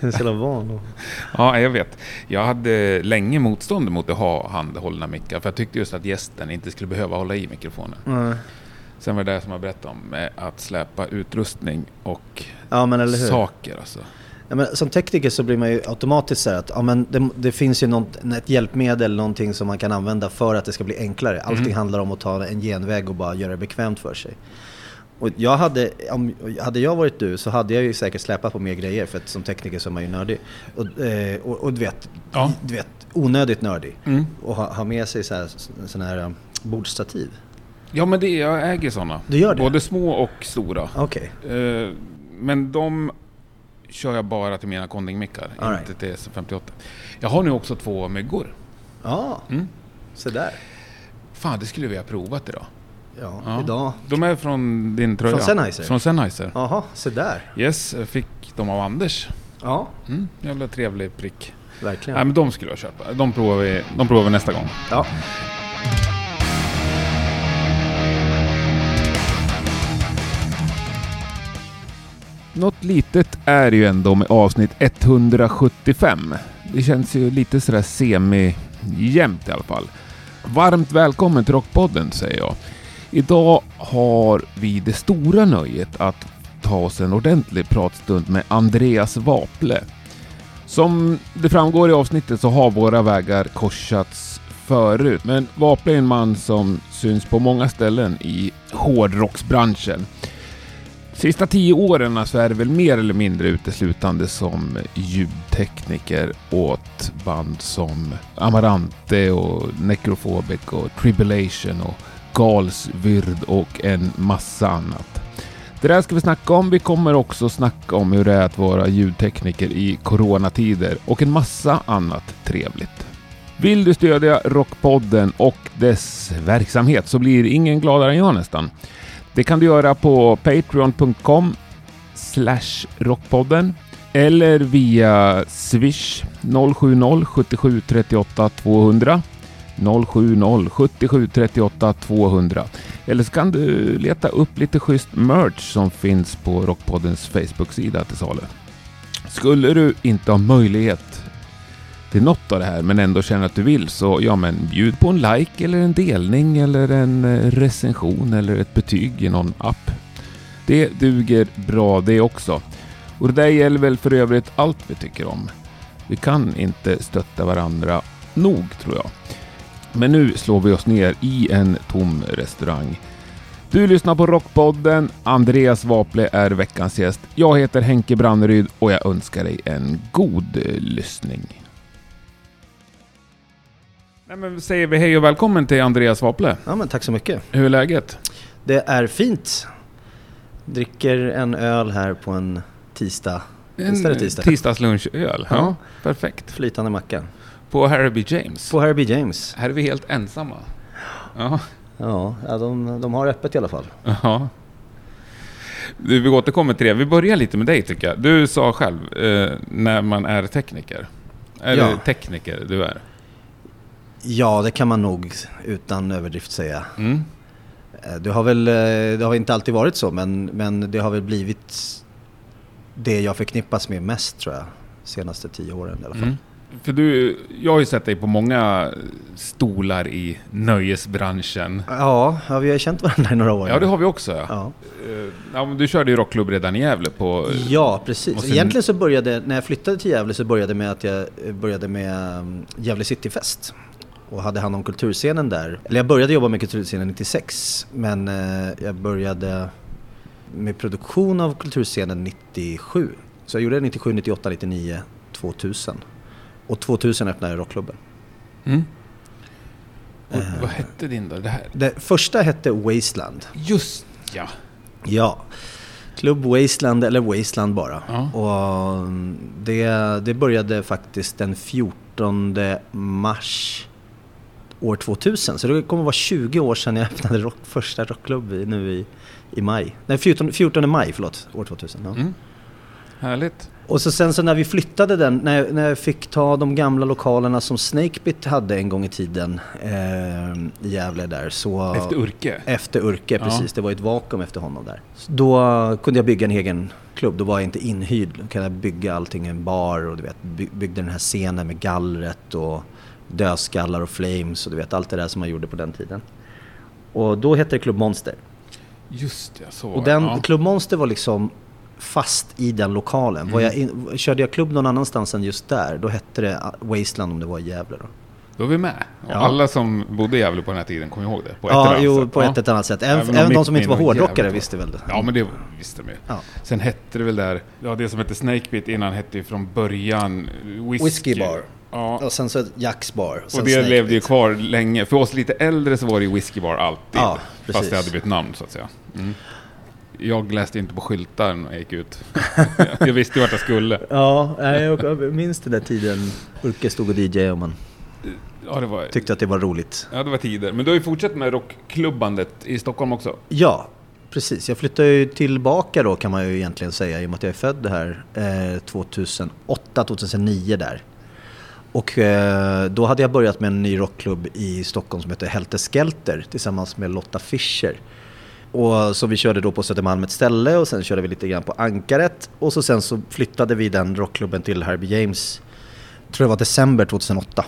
är så jävla van. Ja, jag vet. Jag hade länge motstånd mot att ha handhållna mickar, för jag tyckte just att gästen inte skulle behöva hålla i mikrofonen. Nej. Sen var det det som jag berättade om, att släpa utrustning och Ja, saker alltså. Ja, men som tekniker så blir man ju automatiskt så här att ja, men det, det finns ju något, ett hjälpmedel, någonting som man kan använda för att det ska bli enklare. Allting Mm. handlar om att ta en genväg och bara göra det bekvämt för sig. Och jag hade, om, hade jag varit du så hade jag ju säkert släpat på mer grejer för att som tekniker så är man ju nördig. Och, eh, och, och du, vet, Ja. du vet, onödigt nördig. Mm. Och ha, ha med sig så här, sån här um, bordstativ. Ja, men det, jag äger sådana. Du gör det? Både små och stora. Okej. Eh, men de kör jag bara till mina Konding-mickar, right. inte till S58. Jag har nu också två myggor. Ja, Mm. så där. Fan, det skulle vi ha provat idag. Ja, Ja. idag. De är från din tröja. Från Sennheiser? Från Sennheiser. Jaha, så där. Yes, jag fick dem av Anders. Ja, Mm, jävla trevlig prick. verkligen. Nej, men de skulle jag köpa. De provar vi, de provar vi nästa gång. Ja. Något litet är ju ändå med avsnitt 175. Det känns ju lite sådär semi-jämnt i alla fall. Varmt välkommen till Rockpodden säger jag. Idag har vi det stora nöjet att ta oss en ordentlig pratstund med Andreas Waple. Som det framgår i avsnittet så har våra vägar korsats förut, men Waple är en man som syns på många ställen i hårdrocksbranschen. Sista tio åren så är det väl mer eller mindre uteslutande som ljudtekniker åt band som Amarante och Necrophobic och Tribulation och Galsvyrd och en massa annat. Det där ska vi snacka om. Vi kommer också snacka om hur det är att vara ljudtekniker i coronatider och en massa annat trevligt. Vill du stödja Rockpodden och dess verksamhet så blir ingen gladare än jag nästan. Det kan du göra på patreon.com rockpodden eller via swish 070 77 38 200 070 77 38 200 eller så kan du leta upp lite schysst merch som finns på Rockpoddens Facebook-sida till salu. Skulle du inte ha möjlighet till något av det här men ändå känner att du vill så ja men bjud på en like eller en delning eller en eh, recension eller ett betyg i någon app. Det duger bra det också. Och det där gäller väl för övrigt allt vi tycker om. Vi kan inte stötta varandra nog tror jag. Men nu slår vi oss ner i en tom restaurang. Du lyssnar på Rockpodden. Andreas Vaple är veckans gäst. Jag heter Henke Branneryd och jag önskar dig en god eh, lyssning. Nej, men säger vi hej och välkommen till Andreas Vaple. ja, men tack så mycket. Hur är läget? Det är fint. Dricker en öl här på en tisdag. Det tisdag? tisdagslunchöl. Ja. Ja. perfekt. Flytande macka. På Harry B. James. På Harry B. James. Här är vi helt ensamma. Ja. Ja, ja de, de har öppet i alla fall. Ja. Du, vi återkommer till det. Vi börjar lite med dig tycker jag. Du sa själv, eh, när man är tekniker. Är Ja. det tekniker du är? Ja, det kan man nog utan överdrift säga. Mm. Eh, Det har väl eh, det har inte alltid varit så, men, men det har väl blivit det jag förknippas med mest tror jag. Senaste tio åren i alla fall. Mm. För du, jag har ju sett dig på många stolar i nöjesbranschen. Ja, ja, vi har känt varandra i några år. Ja, det har vi också. Ja. ja. Eh, du körde ju rockklubb redan i Gävle på... Ja, precis. Sen- Egentligen så började, när jag flyttade till Gävle så började med att jag eh, började med um, Gävle Cityfest. Och hade hand om kulturscenen där. Eller jag började jobba med kulturscenen 96. Men eh, jag började med produktion av kulturscenen 97. Så jag gjorde det 97, 98, 99, 2000. Och 2000 öppnade jag rockklubben. Mm. Och, Eh. vad hette din då? Det här? Det första hette Wasteland. Just ja. Ja. Klubb Wasteland, eller Wasteland bara. Ja. Och det, det började faktiskt den 14 mars år 2000. Så det kommer vara 20 år sedan jag öppnade rock, första rockklubb nu i, i maj. Nej, 14, 14 maj, förlåt, år 2000. Ja. Mm. Härligt. Och så sen så när vi flyttade den, när jag, när jag fick ta de gamla lokalerna som Snakebit hade en gång i tiden eh, i Gävle där så... Efter Urke. Efter Urke, Ja. precis. Det var ett vakuum efter honom där. Då kunde jag bygga en egen rockklubb, då var jag inte inhyrd. Då kan jag bygga allting en bar och du vet, by- byggde den här scenen med gallret och dödskallar och flames och du vet allt det där som man gjorde på den tiden. Och då hette det Club Monster. Just det, så Och den, ja. Club Monster var liksom fast i den lokalen. Mm. Jag in, körde jag klubb någon annanstans än just där, då hette det Wasteland om det var i Gävle då. Då är vi med. Och Ja. Alla som bodde i Gävle på den här tiden kommer ihåg det. På ett ja, eller jo, sätt. på Ja. ett eller annat sätt. Även, Även de som inte var hårdrockare visste väl det. Ja, men det visste de ju. Ja. Sen hette det väl där, ja det som hette Snakebit innan hette ju från början Whiskey. Whiskey Bar. Ja, Och sen så Jacks Bar. sen och det Snake levde ju kvar länge. För oss lite äldre så var det ju Whiskey Bar alltid. Ja, fast precis. det hade blivit namn så att säga. Mm. Jag läste inte på skyltar när jag gick ut. jag visste ju vart jag skulle. Ja, jag minns den där tiden. Urke stod och DJ och man Ja, var, tyckte att det var roligt. ja, det var tider. Men du har ju fortsatt med rockklubbandet i Stockholm också. Ja, precis. Jag flyttade ju tillbaka då kan man ju egentligen säga i och med att jag är född här eh, 2008, 2009 där. Och eh, då hade jag börjat med en ny rockklubb i Stockholm som heter Helter Skelter tillsammans med Lotta Fischer. Och så vi körde då på Södermalm ett ställe och sen körde vi lite grann på Ankaret. Och så sen så flyttade vi den rockklubben till Herbie James, tror det var december 2008.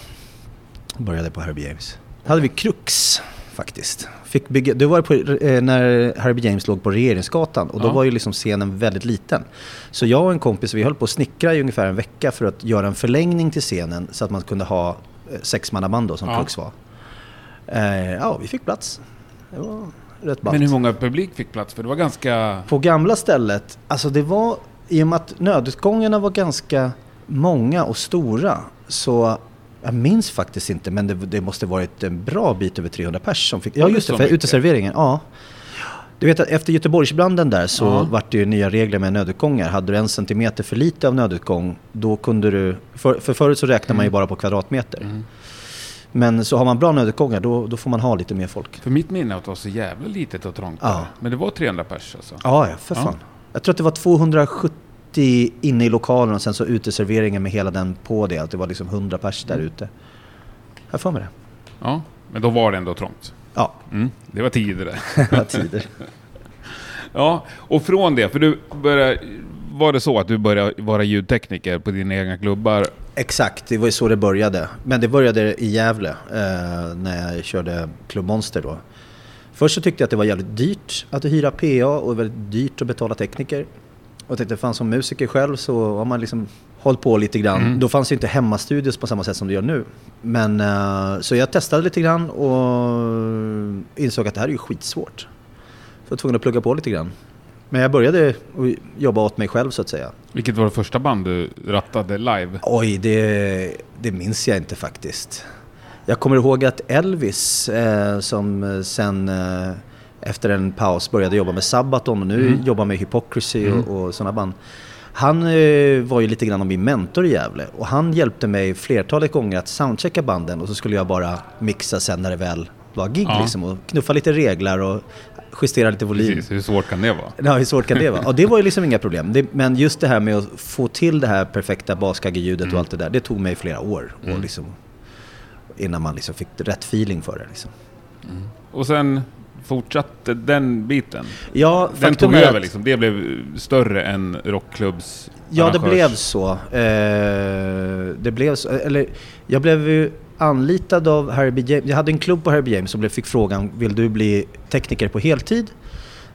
Började på Herbie James. hade vi Krux faktiskt. Fick bygga, det var på, eh, när Herbie James låg på Regeringsgatan och då Ja. var ju liksom scenen väldigt liten. Så jag och en kompis, vi höll på att snickra i ungefär en vecka för att göra en förlängning till scenen så att man kunde ha eh, sexmannaband då som Ja. Krux var. Eh, ja, vi fick plats. Det var rätt ballt. Men hur många publik fick plats? För det var ganska... På gamla stället, alltså det var, i och med att nödutgångarna var ganska många och stora, så jag minns faktiskt inte, men det, det måste varit en bra bit över 300 pers som fick, ja just det, för uteserveringen, ja. Du vet att efter Göteborgsbranden där så Ja. vart det ju nya regler med nödutgångar. Hade du en centimeter för lite av nödutgång, då kunde du, för, för förut så räknar man ju bara på kvadratmeter. Mm. Men så har man bra nödutgångar, då, då får man ha lite mer folk. För mitt minne är att det var så jävla litet och trångt Ja. Men det var 300 pers alltså. Ja, ja, för Ja. fan. Jag tror att det var 270 inne i lokalen och sen så uteserveringen med hela den på det. Att det var liksom 100 pers där ute. Jag för mig det. Ja, men då var det ändå trångt. Ja, Mm. Det var tider det. det var tider. Ja, och från det, för du började... Var det så att du började vara ljudtekniker på dina egna klubbar? Exakt, det var ju så det började. Men det började i Gävle eh, när jag körde Club Monster då. Först så tyckte jag att det var jävligt dyrt att hyra PA och väldigt dyrt att betala tekniker. Och jag tänkte, fan som musiker själv så har man liksom hållit på lite grann. Mm. Då fanns ju inte hemmastudios på samma sätt som det gör nu. Men eh, så jag testade lite grann och insåg att det här är ju skitsvårt. Så jag var tvungen att plugga på lite grann. Men jag började jobba åt mig själv så att säga. Vilket var det första band du rattade live? Oj, det, det minns jag inte faktiskt. Jag kommer ihåg att Elvis, eh, som sen eh, efter en paus började jobba med Sabaton och nu Mm. jobbar med Hypocrisy Mm. och, och sådana band. Han eh, var ju lite grann av min mentor i Gävle och han hjälpte mig flertalet gånger att soundchecka banden och så skulle jag bara mixa sen när det väl var gig Ja. liksom och knuffa lite reglar och justera lite volym. Precis, hur svårt kan det vara? Ja, hur svårt kan det vara? Och det var ju liksom inga problem. Det, men just det här med att få till det här perfekta baskaggeljudet Mm. och allt det där, det tog mig flera år. Mm. Och liksom, innan man liksom fick rätt feeling för det. Liksom. Och sen fortsatte den biten? Ja, Den tog över att- liksom? Det blev större än rockklubbs Ja, det blev så. Eh, det blev så. Eller, jag blev ju anlitad av Herbie James. Jag hade en klubb på Herbie James som fick frågan, vill du bli tekniker på heltid?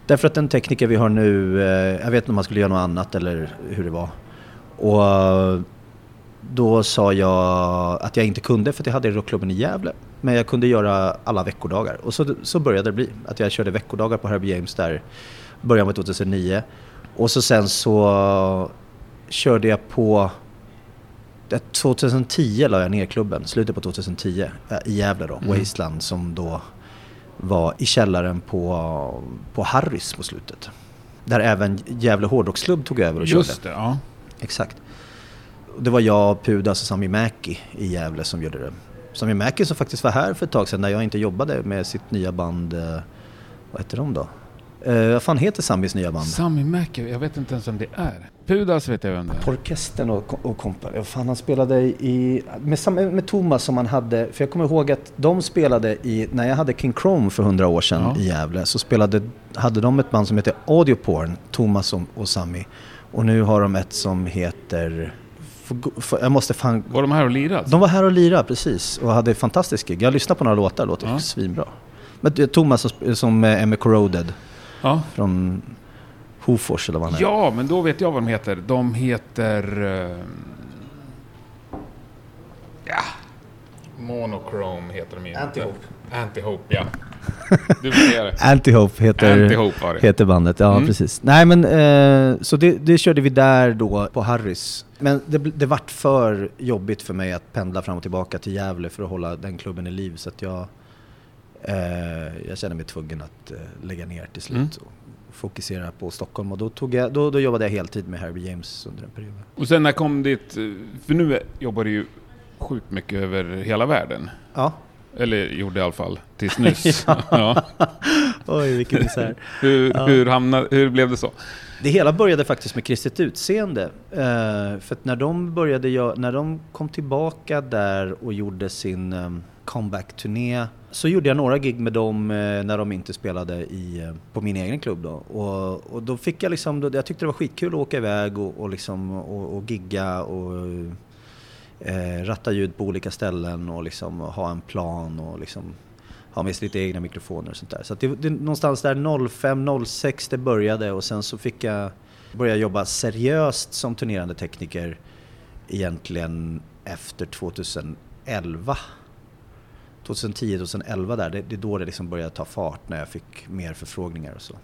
Därför att den tekniker vi har nu, eh, jag vet inte om han skulle göra något annat eller hur det var. Och eh, då sa jag att jag inte kunde för att jag hade rockklubben i Gävle. Men jag kunde göra alla veckodagar. Och så, så började det bli. Att jag körde veckodagar på Herbie James där början av 2009. Och så sen så eh, körde jag på det- 2010 la jag ner klubben, slutet på 2010, eh, i Gävle då, Mm. Wasteland, som då var i källaren på, på Harrys på slutet. Där även Gävle Hårdrocksklubb tog över och körde. Just det, ja. Exakt. Det var jag, Pudas och Sami Mäki i Gävle som gjorde det. Sami Mäki som faktiskt var här för ett tag sedan när jag inte jobbade med sitt nya band. Eh, vad heter de då? Eh, vad fan heter Samis nya band? Sami Mäki, jag vet inte ens vem det är. Pudas vet jag vem det är. Orkestern och, och kompar. Vad fan han spelade i... Med, med Thomas som han hade... För jag kommer ihåg att de spelade i... När jag hade King Chrome för hundra år sedan Ja. i Gävle så spelade, hade de ett band som heter Audio Porn, Thomas och, och Sami. Och nu har de ett som heter... Jag måste fan... Var de här och lirade? De var här och lirade, precis. Och hade fantastisk gig. Jag lyssnade på några låtar, låter ja. svinbra. Men Thomas som är med Corroded. Ja. Från Hofors eller vad han är. Ja, men då vet jag vad de heter. De heter... Uh... Ja. Monochrome heter de ju Antihope. Antihope, ja. Du Antihope heter, Antihope heter bandet, ja mm. precis. Nej men, eh, så det, det, körde vi där då på Harrys. Men det, det vart för jobbigt för mig att pendla fram och tillbaka till Gävle för att hålla den klubben i liv. Så att jag, eh, jag kände mig tvungen att eh, lägga ner till slut. Mm. Och fokusera på Stockholm och då, tog jag, då, då jobbade jag heltid med Herbie James under en period. Och sen när kom ditt, för nu jobbar du ju sjukt mycket över hela världen. Ja. Eller gjorde i alla fall, tills nyss. ja. Oj, vilken misär. hur, ja. hur, hamnade, hur blev det så? Det hela började faktiskt med Kristet Utseende. Uh, för när de, började, när de kom tillbaka där och gjorde sin um, comeback-turné så gjorde jag några gig med dem eh, när de inte spelade i, eh, på min egen klubb. Då. Och, och då fick jag liksom, då, jag tyckte det var skitkul att åka iväg och, och, liksom, och, och gigga och eh, ratta ljud på olika ställen och liksom ha en plan och liksom ha med sig lite egna mikrofoner och sånt där. Så det, det, någonstans där 05-06 det började och sen så fick jag börja jobba seriöst som turnerande tekniker egentligen efter 2011. 2010-2011 där, det, det är då det liksom började ta fart när jag fick mer förfrågningar och så.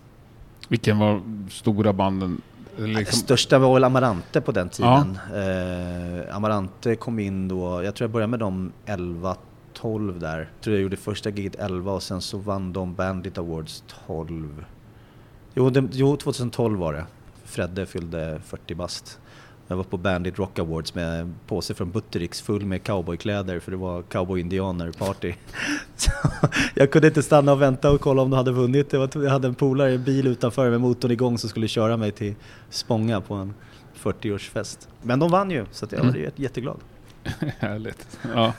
Vilken var stora banden Liksom... Största var väl Amarante på den tiden. Ja. Eh, Amarante kom in då, jag tror jag började med dem 11 12 där. Jag tror jag gjorde första giget 11 och sen så vann de Bandit Awards 12. Jo, det, jo 2012 var det. Fredde fyllde 40 bast. Jag var på Bandit Rock Awards med en påse från Buttericks full med cowboykläder för det var cowboy-indianer-party. jag kunde inte stanna och vänta och kolla om de hade vunnit. Jag hade en polare i en bil utanför med motorn igång som skulle köra mig till Spånga på en 40-årsfest. Men de vann ju, så jag var mm. jätteglad. Härligt. Ja.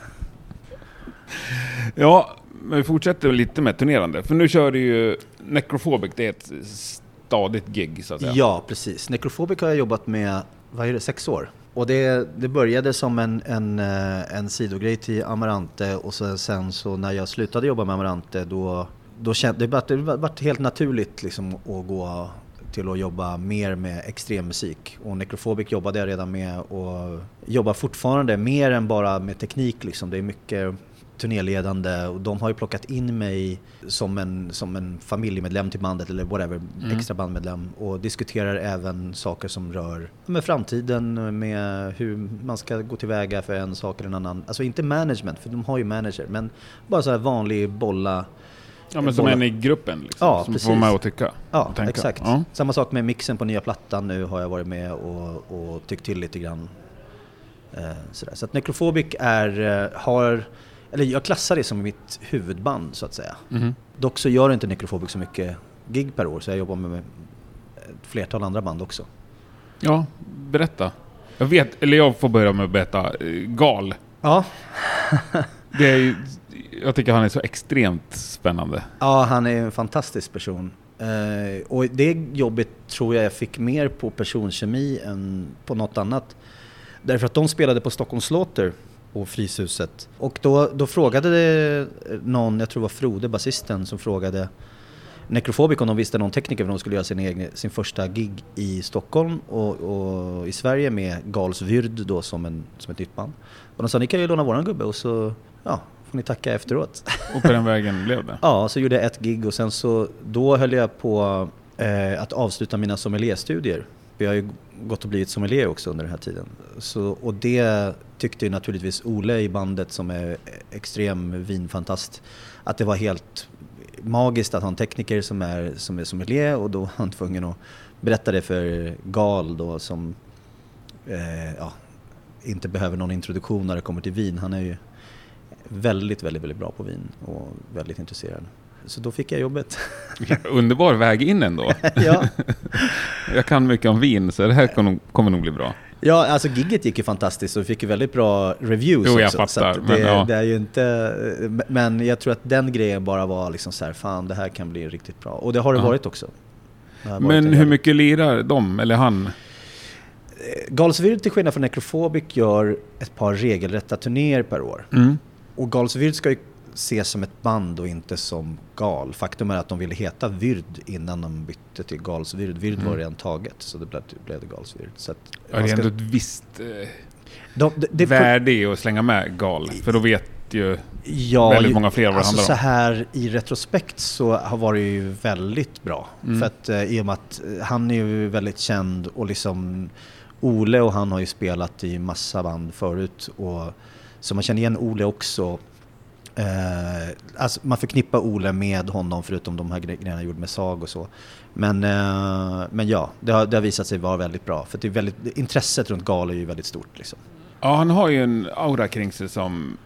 ja, men vi fortsätter lite med turnerande. För nu kör du ju Necrophobic, det är ett stadigt gig så att säga. Ja, precis. Necrophobic har jag jobbat med vad är det, sex år. Och det, det började som en, en, eh, en sidogrej till Amarante och så, sen så när jag slutade jobba med Amarante då, då kände det, det vart helt naturligt liksom att gå till att jobba mer med extremmusik. Och Necrophobic jobbade jag redan med och jobbar fortfarande mer än bara med teknik. Liksom. Det är mycket turnéledande och de har ju plockat in mig som en, som en familjemedlem till bandet eller whatever, mm. extra bandmedlem och diskuterar även saker som rör med framtiden, med hur man ska gå tillväga för en sak eller en annan. Alltså inte management, för de har ju manager, men bara så här vanlig bolla Ja men som en i gruppen liksom, ja, som precis. får med att tycka Ja, och exakt. Ja. Samma sak med mixen på nya plattan nu har jag varit med och, och tyckt till lite grann. Eh, sådär. Så att Necrophobic är, eh, har eller jag klassar det som mitt huvudband så att säga. Mm. Dock så gör inte Necrophobic så mycket gig per år så jag jobbar med ett flertal andra band också. Ja, berätta. Jag vet, eller jag får börja med att berätta. Eh, Gal. Ja. det är ju, jag tycker han är så extremt spännande. Ja, han är en fantastisk person. Uh, och det jobbet tror jag jag fick mer på personkemi än på något annat. Därför att de spelade på Stockholms Slaughter på Fryshuset. Och då, då frågade någon, jag tror det var Frode, basisten, som frågade Necrophobic om de visste någon tekniker för de skulle göra sin, egen, sin första gig i Stockholm och, och i Sverige med Gals Vyrd då som, en, som ett nytt band. Och de sa ni kan ju låna våran gubbe och så ja, får ni tacka efteråt. Och på den vägen blev det? ja, så gjorde jag ett gig och sen så då höll jag på eh, att avsluta mina sommelierstudier. Jag har ju gått och blivit sommelier också under den här tiden. Så, och det tyckte ju naturligtvis Ole i bandet som är extrem vinfantast att det var helt magiskt att ha en tekniker som är, som är sommelier och då var han tvungen att berätta det för Gal då som eh, ja, inte behöver någon introduktion när det kommer till vin. Han är ju väldigt, väldigt, väldigt bra på vin och väldigt intresserad. Så då fick jag jobbet. Underbar väg in ändå. ja. jag kan mycket om vin så det här kommer, kommer nog bli bra. Ja, alltså gigget gick ju fantastiskt och vi fick ju väldigt bra reviews jo, jag också. Fattar, det, men, ja. det är ju inte... Men jag tror att den grejen bara var liksom så här, fan det här kan bli riktigt bra. Och det har det ja. varit också. Det men hur mycket lirar de, eller han? Galsvyrd till skillnad från Necrophobic gör ett par regelrätta turnéer per år. Mm. Och Galsvyrd ska ju ses som ett band och inte som Gal. Faktum är att de ville heta Vyrd innan de bytte till Galsvyrd. Vyrd Mm. var redan taget så det blev, blev det Galsvyrd. Så att Ja, det är ska- ändå ett visst eh, de, det, det, värde i att slänga med gal. För då vet ju ja, väldigt många fler vad det alltså handlar så om. här i retrospekt så har varit ju väldigt bra. Mm. För att eh, i och med att eh, han är ju väldigt känd och liksom Ole och han har ju spelat i massa band förut. Och, så man känner igen Ole också. Eh, alltså man förknippar Ole med honom förutom de här gre- grejerna han gjorde med Sag och så. Men, eh, men ja, det har, det har visat sig vara väldigt bra. För det är väldigt, intresset runt Gal är ju väldigt stort. Liksom. Ja, han har ju en aura kring sig som...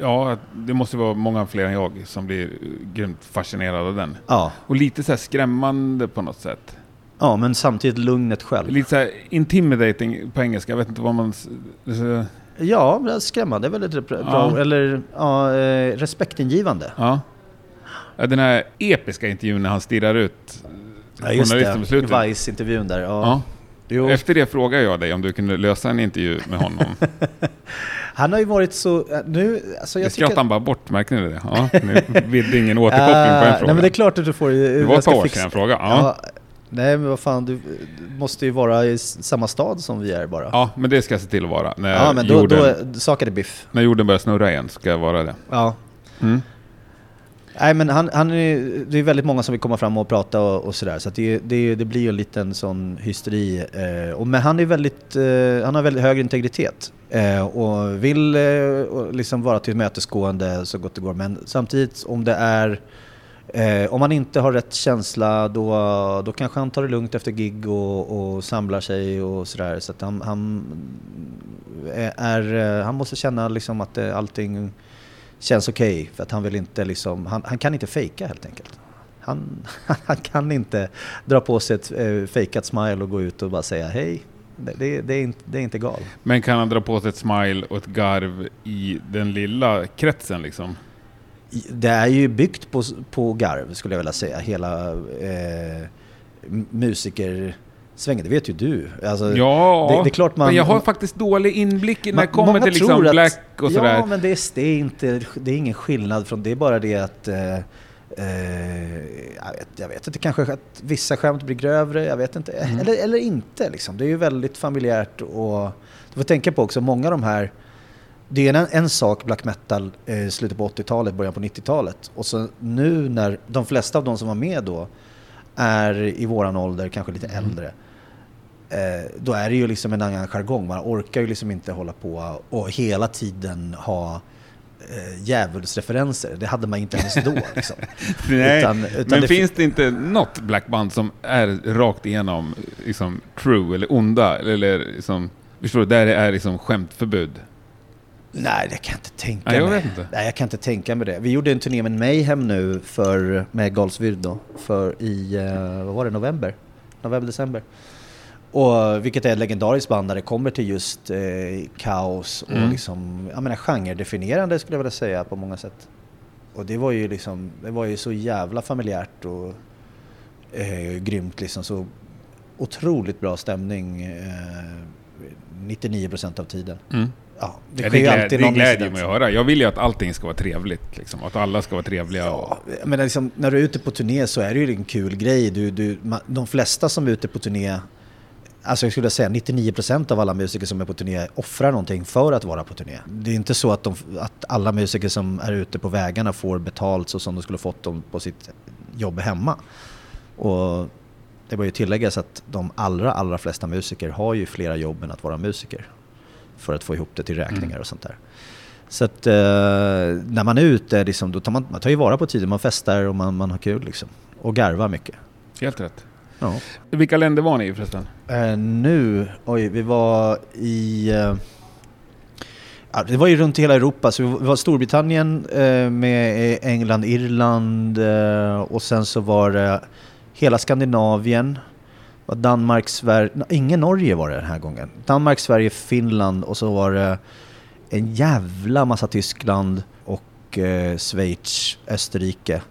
Ja, det måste vara många fler än jag som blir grymt fascinerad av den. Ja, Och lite så här skrämmande på något sätt. ja, men samtidigt lugnet själv. Lite så här intimidating på engelska, jag vet inte vad man... Ja, det är skrämmande. Det är väldigt bra. Ja. Eller ja, eh, respektingivande. Ja. Den här episka intervjun när han stirrar ut Ja, just journalisten på det. Vice-intervjun där. Ja. Ja. Efter det frågade jag dig om du kunde lösa en intervju med honom. Han har ju varit så... eh, Nu, alltså Jag skrattade tycker... han bara bort, märkte ni det? Ja, nu bidde ingen återkoppling på en Ah, fråga. Nej men det är klart att du får... Det var ett par år sedan jag frågade. Ja. Nej men vad fan, du du måste ju vara i s- samma stad som vi är bara. ja, men det ska jag se till att vara. När, Ja, men då, jorden, då saken är biff. när jorden börjar snurra igen ska jag vara det. Ja. Mm. Nej men han, han är, det är väldigt många som vill komma fram och prata och, och sådär. Så att det, det, det blir ju en liten sån hysteri. Eh, och, men han är väldigt, eh, han har väldigt hög integritet. Eh, och vill eh, och liksom vara tillmötesgående så gott det går. Men samtidigt om det är Eh, om man inte har rätt känsla då, då kanske han tar det lugnt efter gig och, och samlar sig och sådär. Så att han, han, är, eh, han måste känna liksom att eh, allting känns okej. för att han vill inte liksom, han, han kan inte fejka helt enkelt. Han, han kan inte dra på sig ett eh, fejkat smile och gå ut och bara säga hej. Det, det, det, är, inte, det är inte gal. Men kan han dra på sig ett smile och ett garv i den lilla kretsen liksom? Det är ju byggt på, på garv skulle jag vilja säga. Hela eh, m- musikersvängen, det vet ju du. Alltså, Ja, det, det är klart man... men jag har faktiskt dålig inblick när Ma- det kommer till liksom att- Black och sådär. Ja, men det är, det, är inte, det är ingen skillnad från det. är bara det att... Eh, eh, jag, vet, jag vet inte, kanske att vissa skämt blir grövre, jag vet inte. Mm. Eller, eller inte liksom. Det är ju väldigt familjärt och... Du får tänka på också, många av de här... Det är en, en sak, black metal, eh, slutet på 80-talet, början på 90-talet. Och så nu när de flesta av de som var med då är i våran ålder, kanske lite Mm. äldre. Eh, då är det ju liksom en annan jargong. Man orkar ju liksom inte hålla på och hela tiden ha eh, djävulsreferenser. Det hade man inte ens då. Liksom. Nej, Utan- utan men det- finns det inte något blackband som är rakt igenom liksom, true eller onda? Eller liksom, förstår du, där det är liksom skämtförbud? Nej, det kan jag inte tänka Nej, jag mig. inte. Nej, jag kan inte tänka mig det. Vi gjorde en turné med Mayhem nu för, med Galsvyrd då, för i, eh, vad var det, november? November, december. Och, vilket är ett legendariskt band där det kommer till just eh, kaos och Mm. liksom, jag menar genredefinierande skulle jag vilja säga på många sätt. Och det var ju liksom, det var ju så jävla familjärt och eh, grymt liksom. Så otroligt bra stämning eh, 99% av tiden. Mm. Ja, det ja, det, glä, alltid det glädjer mig att höra. Jag vill ju att allting ska vara trevligt. Liksom. Att alla ska vara trevliga. Ja, men liksom, när du är ute på turné så är det ju en kul grej. Du, du, ma- de flesta som är ute på turné, alltså jag skulle säga 99% av alla musiker som är på turné offrar någonting för att vara på turné. Det är inte så att, de, att alla musiker som är ute på vägarna får betalt så som de skulle fått dem på sitt jobb hemma. Och det bör ju tilläggas att de allra, allra flesta musiker har ju flera jobb än att vara musiker. För att få ihop det till räkningar Mm. och sånt där. Så att eh, när man är ute, liksom, då tar man, man tar ju vara på tiden, man festar och man, man har kul liksom. Och garvar mycket. Helt rätt. Ja. Vilka länder var ni i förresten? Eh, nu, oj, vi var i... Eh, det var ju runt hela Europa, så vi var Storbritannien eh, med England, Irland eh, och sen så var det hela Skandinavien. Var Danmark, Sverige, ingen Norge var det den här gången. Danmark, Sverige, Finland och så var det en jävla massa Tyskland och eh, Schweiz, Österrike.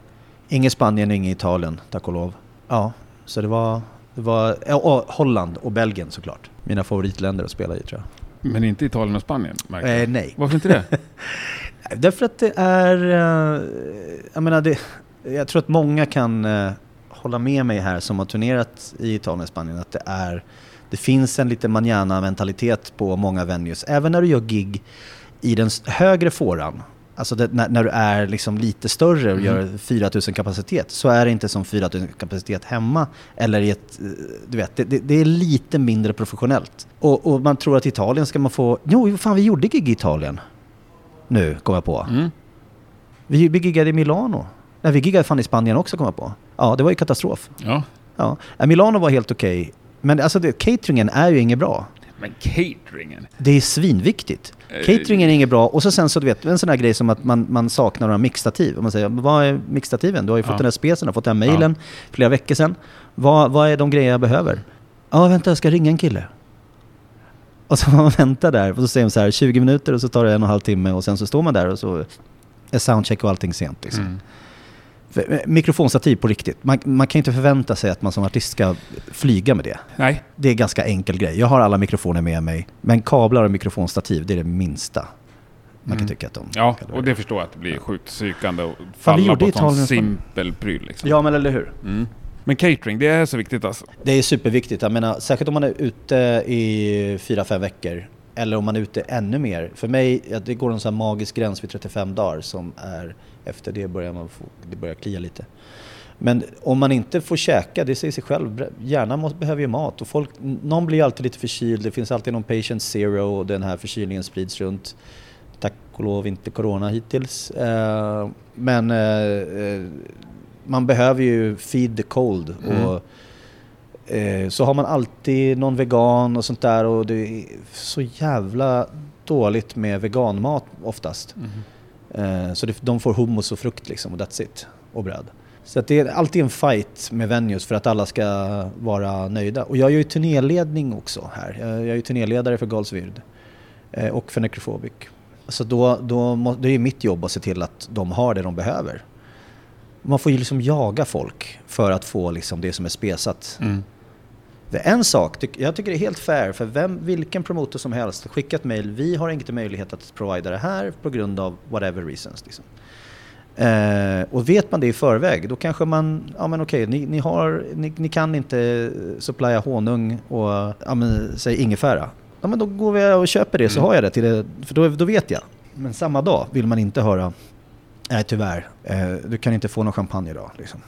Ingen Spanien, ingen Italien, tack och lov. Ja, så det var, Det var ja, Holland och Belgien såklart. Mina favoritländer att spela i tror jag. Men inte Italien och Spanien? Eh, nej. Varför inte det? Därför att det är... Eh, jag menar, det, jag tror att många kan eh, hålla med mig här som har turnerat i Italien och Spanien att det är... Det finns en lite manana-mentalitet på många venues. Även när du gör gig i den högre fåran Alltså det, när, när, du är liksom lite större och mm. gör 4000 kapacitet så är det inte som 4000 kapacitet hemma. Eller i ett, du vet, det, det är lite mindre professionellt. Och, och, man tror att Italien ska man få... Jo, fan vi gjorde gig i Italien. Nu, kom jag på. Mm. Vi, vi giggade i Milano. Nej, vi giggade fan i Spanien också, kom jag på. Ja, det var ju katastrof. Ja. ja. Milano var helt okej. Okay. Men alltså det, cateringen är ju inget bra. Men cateringen? Det är svinviktigt. Eh, cateringen är inget bra. Och så sen så du vet, en sån här grej som att man, man saknar några mixtativ. Om man säger, vad är mixtativen? Du har ju fått ja. den här specen, du har fått den här mejlen ja. flera veckor sedan. Vad, vad är de grejer jag behöver? Ja, vänta, jag ska ringa en kille. Och så man vänta där. Och så säger de så här, 20 minuter och så tar det en och en halv timme och sen så står man där och så är soundcheck och allting sent. Liksom. Mm. Eh, mikrofonstativ på riktigt. Man, man, kan inte förvänta sig att man som artist ska flyga med det. Nej. Det är en ganska enkel grej. Jag har alla mikrofoner med mig, men kablar och mikrofonstativ, det är det minsta man kan mm. tycka att de... Ja, och det förstår jag att det blir sjukt psykande och falla på en sån simpel pryl. Liksom. Ja, men eller hur. Mm. Men catering, det är så viktigt alltså? Det är superviktigt. Jag menar, särskilt om man är ute i fyra fem veckor. Eller om man är ute ännu mer. För mig, det går en sån här magisk gräns vid 35 dagar som är efter det börjar man få, det börjar klia lite. Men om man inte får käka, det säger sig själv, hjärnan behöver ju mat och folk, någon blir alltid lite förkyld, det finns alltid någon patient zero och den här förkylningen sprids runt. Tack och lov inte corona hittills. Eh, men eh, eh, man behöver ju feed the cold. Och, mm så har man alltid någon vegan och sånt där och det är så jävla dåligt med veganmat oftast. Mm. Eh, så de får hummus och frukt liksom och that's it. Och bröd. Så det är alltid en fight med venues för att alla ska vara nöjda. Och jag gör ju turnéledning också här. Jag är ju turnéledare för Galsvyrd eh, och för Necrophobic. Så då, då må, det är mitt jobb att se till att de har det de behöver. Man får ju liksom jaga folk för att få liksom det som är spesat. Mm. Det är en sak, jag tycker det är helt fair för vem, vilken promotor som helst skicka ett mail. Vi har inte möjlighet att provida det här på grund av whatever reasons. Liksom. Eh, och vet man det i förväg, då kanske man, ja men okej, ni, ni, har, ni, ni kan inte supplya honung och, ja men säg ingefära. Ja men då går vi och köper det så mm. har jag det, till det för då, då vet jag. Men samma dag vill man inte höra, nej tyvärr, eh, du kan inte få någon champagne idag. Liksom.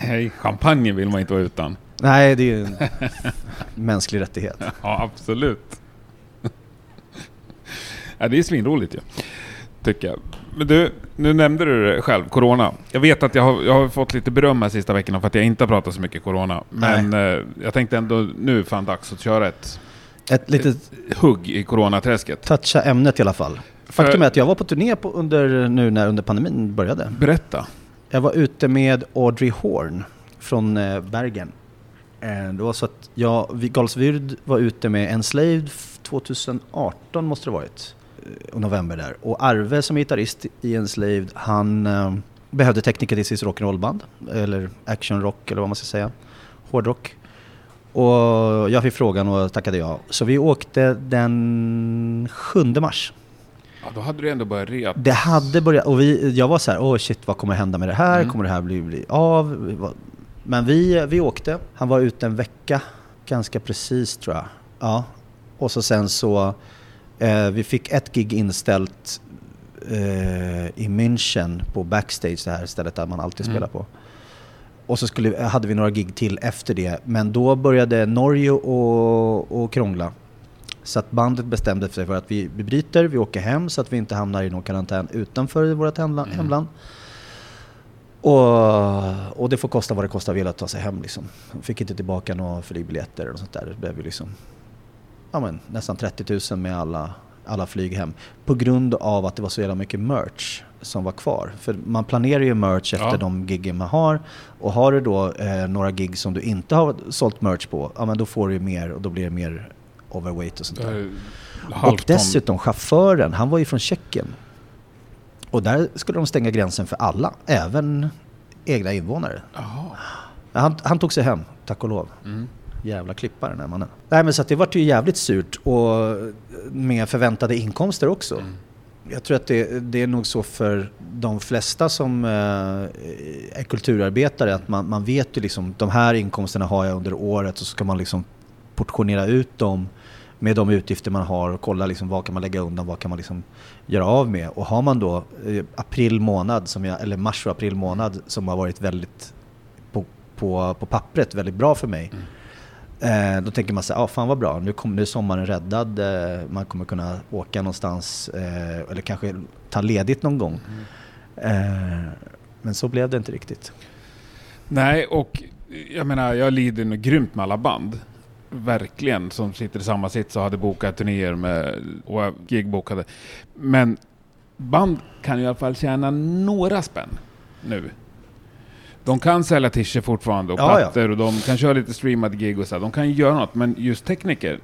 Nej, champagne vill man inte vara utan. Nej, det är ju en mänsklig rättighet. Ja, absolut. ja, det är svinroligt ju, tycker jag. Men du, nu nämnde du det själv, Corona. Jag vet att jag har, jag har fått lite beröm här sista veckorna för att jag inte har pratat så mycket Corona. Men eh, jag tänkte ändå nu fan dags att köra ett, ett litet hugg i Coronaträsket. Toucha ämnet i alla fall. Faktum är att jag var på turné på under, nu när under pandemin började. Berätta. Jag var ute med Audrey Horn från eh, Bergen. Eh, det var så att jag, Galsvyrd var ute med Enslaved 2018 måste det varit. Eh, november där. Och Arve som är gitarrist i Enslaved, han eh, behövde tekniker till sitt rock'n'roll-band. Eller actionrock eller vad man ska säga. Hårdrock. Och jag fick frågan och tackade ja. Så vi åkte den 7 mars. Ja, då hade du ändå börjat rep. Det hade börjat och vi, jag var så här, åh oh shit vad kommer hända med det här? Mm. Kommer det här bli, bli av? Men vi, vi åkte. Han var ute en vecka, ganska precis tror jag. Ja. Och så sen så, eh, vi fick ett gig inställt eh, i München på Backstage, det här stället där man alltid mm. spelar på. Och så skulle, hade vi några gig till efter det. Men då började Norge och, och krångla. Så att bandet bestämde sig för att vi, bryter, vi åker hem så att vi inte hamnar i någon karantän utanför vårt hemland. Mm. Och, och det får kosta vad det kostar vill att ta sig hem. Liksom. Fick inte tillbaka några flygbiljetter och sånt där. Det blev ju liksom, ja, men, nästan 30 000 med alla, alla flyg hem. På grund av att det var så jävla mycket merch som var kvar. För man planerar ju merch efter ja. de giggen man har. Och har du då eh, några gig som du inte har sålt merch på, ja men då får du mer och då blir det mer overweight och sånt där. Och dessutom chauffören, han var ju från Tjeckien. Och där skulle de stänga gränsen för alla, även egna invånare. Han, han, tog sig hem, tack och lov. Mm. Jävla klippare den här mannen. Nej men så det vart ju jävligt surt och med förväntade inkomster också. Mm. Jag tror att det, det är nog så för de flesta som eh, är kulturarbetare att man, man vet ju liksom de här inkomsterna har jag under året och så ska man liksom portionera ut dem med de utgifter man har och kolla liksom vad kan man lägga undan, vad kan man liksom göra av med. Och har man då eh, april månad, som jag, eller mars och april månad som har varit väldigt på, på, på pappret väldigt bra för mig. Eh, då tänker man så här, ah, fan vad bra, nu, kom, nu är sommaren räddad, eh, man kommer kunna åka någonstans eh, eller kanske ta ledigt någon gång. Eh, men så blev det inte riktigt. Nej, och jag menar, jag lider nog grymt med alla band. Verkligen, som sitter i samma sits och hade bokat turnéer med, och gigbokade. Men band kan ju i alla fall tjäna några spänn nu. De kan sälja t-shirts fortfarande och Ja, ja. plattor och de kan köra lite streamade gig och så. här. De kan göra något, men just tekniker,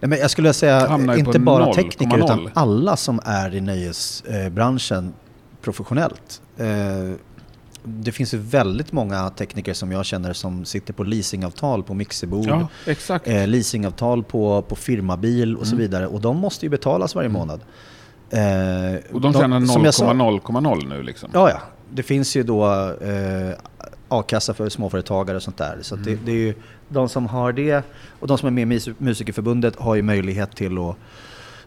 Ja, men jag skulle säga, inte bara 0,0. tekniker utan alla som är i nöjesbranschen professionellt. Eh, det finns ju väldigt många tekniker som jag känner som sitter på leasingavtal på mixerbord, ja exakt. eh, leasingavtal på, på firmabil och så Mm. vidare. Och de måste ju betalas varje månad. Eh, och de tjänar som jag sa- 0,0,0 nu liksom. Ja, ja. Det finns ju då eh, a-kassa för småföretagare och sånt där. Så att det, det är ju de som har det och de som är med i Mus- Musikerförbundet har ju möjlighet till att,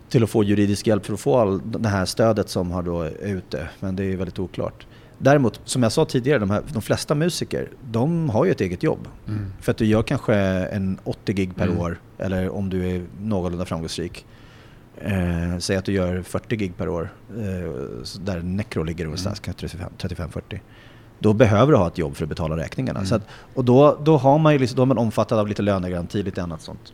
till att få juridisk hjälp för att få all, det här stödet som har då är ute. Men det är väldigt oklart. Däremot, som jag sa tidigare, de, här, de flesta musiker, de har ju ett eget jobb. Mm. För att du gör kanske en 80 gig per Mm. år, eller om du är någorlunda framgångsrik. Eh, säg att du gör 40 gig per år, eh, där Necro ligger någonstans, kanske 35 35-40. Då behöver du ha ett jobb för att betala räkningarna. Mm. Att, och då, då, har man ju liksom, då är man omfattad av lite lönegaranti, lite annat sånt.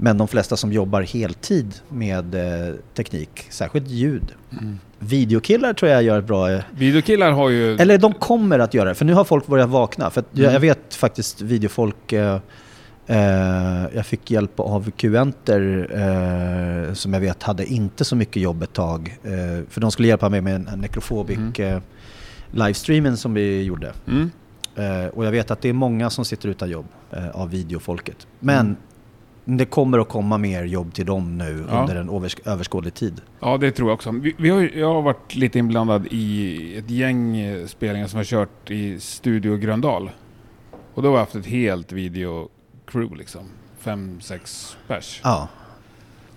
Men de flesta som jobbar heltid med eh, teknik, särskilt ljud. Mm. Videokillar tror jag gör ett bra... Eh, Videokillar har ju... eller de kommer att göra det, för nu har folk börjat vakna. För att jag, Mm. jag vet faktiskt videofolk... Eh, eh, jag fick hjälp av Qenter eh, som jag vet hade inte så mycket jobb ett tag. Eh, för de skulle hjälpa mig med en, en nekrofobic Mm. livestreamen som vi gjorde. Mm. Och jag vet att det är många som sitter utan jobb av videofolket. Men Mm. Det kommer att komma mer jobb till dem nu Ja. under en överskådlig tid. Ja, det tror jag också. Vi, vi har, jag har varit lite inblandad i ett gäng eh, spelningar som har kört i Studio Gröndal. Och då har vi haft ett helt video-crew liksom. Fem, sex pers. Ja.